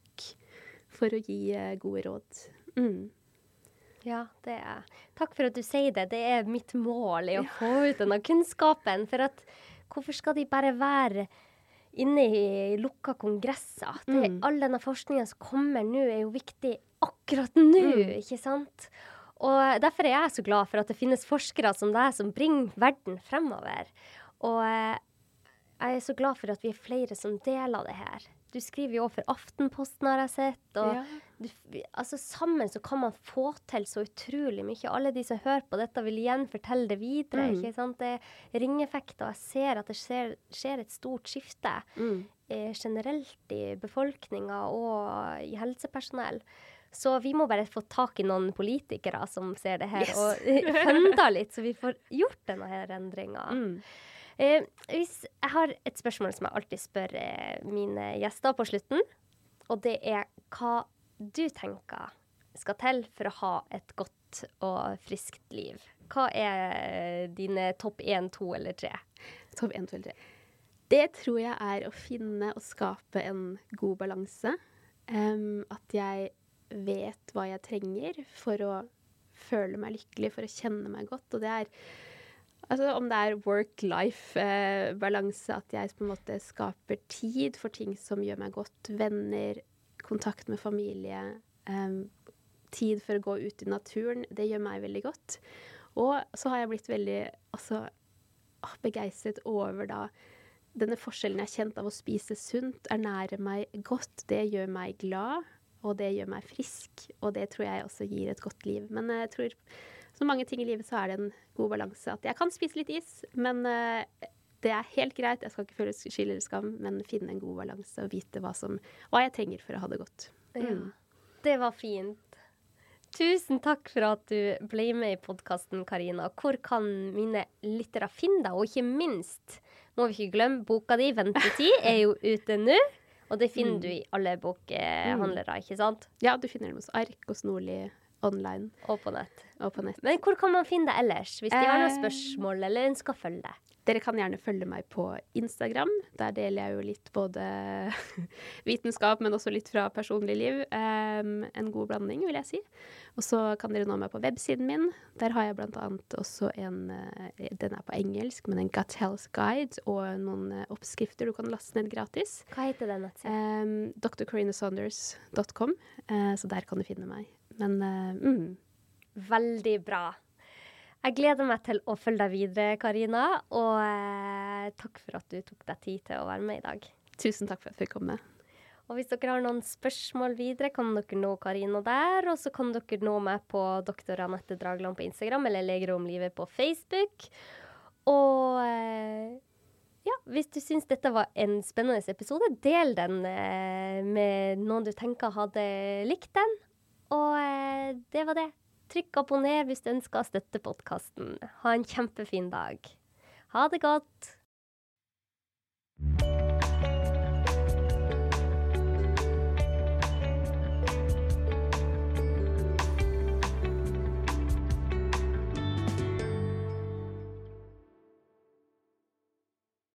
for å gi gode råd. Mm. Ja, det er Takk for at du sier det. Det er mitt mål i å få ut denne kunnskapen. For at hvorfor skal de bare være inne i lukka kongresser? Det, mm. All denne forskninga som kommer nå, er jo viktig akkurat nå, mm. ikke sant? Og derfor er jeg så glad for at det finnes forskere som deg som bringer verden fremover. Og eh, jeg er så glad for at vi er flere som deler det her. Du skriver jo òg for Aftenposten, har jeg sett. Og ja. du, altså, sammen så kan man få til så utrolig mye. Alle de som hører på dette, vil igjen fortelle det videre. Mm. ikke sant? Det er ringeffekter. Jeg ser at det skjer, skjer et stort skifte mm. eh, generelt i befolkninga og i helsepersonell. Så vi må bare få tak i noen politikere som ser det her, yes. og [LAUGHS] funda litt, så vi får gjort denne endringa. Mm. Eh, hvis jeg har et spørsmål som jeg alltid spør eh, mine gjester på slutten, og det er hva du tenker skal til for å ha et godt og friskt liv. Hva er dine topp én, to eller tre? Topp én, to eller tre. Det tror jeg er å finne og skape en god balanse. Um, at jeg vet hva jeg trenger for å føle meg lykkelig, for å kjenne meg godt. Og det er Altså om det er work-life-balanse, at jeg på en måte skaper tid for ting som gjør meg godt. Venner, kontakt med familie, um, tid for å gå ut i naturen. Det gjør meg veldig godt. Og så har jeg blitt veldig altså, begeistret over da denne forskjellen jeg har kjent av å spise sunt, ernære meg godt. Det gjør meg glad, og det gjør meg frisk. Og det tror jeg også gir et godt liv. Men jeg tror så mange ting i livet så er det en god balanse. At jeg kan spise litt is, men uh, det er helt greit. Jeg skal ikke føle skyld eller skam, men finne en god balanse og vite hva, som, hva jeg trenger for å ha det godt. Mm. Ja, det var fint. Tusen takk for at du ble med i podkasten, Karina. Hvor kan mine lyttere finne deg? Og ikke minst, må vi ikke glemme, boka di 'Ventetid' er jo ute nå. Og det finner mm. du i alle bokhandlere, ikke sant? Ja, du finner dem hos Ark og Snorli online. Og på nett. Og på nett. Men hvor kan man finne deg ellers, hvis de har noen eh, spørsmål eller ønsker å følge deg? Dere kan gjerne følge meg på Instagram. Der deler jeg jo litt både [LAUGHS] vitenskap, men også litt fra personlig liv. Um, en god blanding, vil jeg si. Og så kan dere nå meg på websiden min. Der har jeg blant annet også en uh, Den er på engelsk, men en Gut Health Guide og noen uh, oppskrifter du kan laste ned gratis. Hva heter den nettsiden? Um, drcorinasonders.com. Uh, så der kan du finne meg. Men mm. Veldig bra. Jeg gleder meg til å følge deg videre, Karina. Og eh, takk for at du tok deg tid til å være med i dag. Tusen takk for at jeg fikk komme. Og hvis dere har noen spørsmål videre, kan dere nå Karina der. Og så kan dere nå meg på doktor Anette Dragland på Instagram eller Leger om livet på Facebook. Og eh, ja, hvis du syns dette var en spennende episode, del den eh, med noen du tenker hadde likt den. Og eh, det var det. Trykk abonner hvis du ønsker å støtte podkasten. Ha en kjempefin dag. Ha det godt.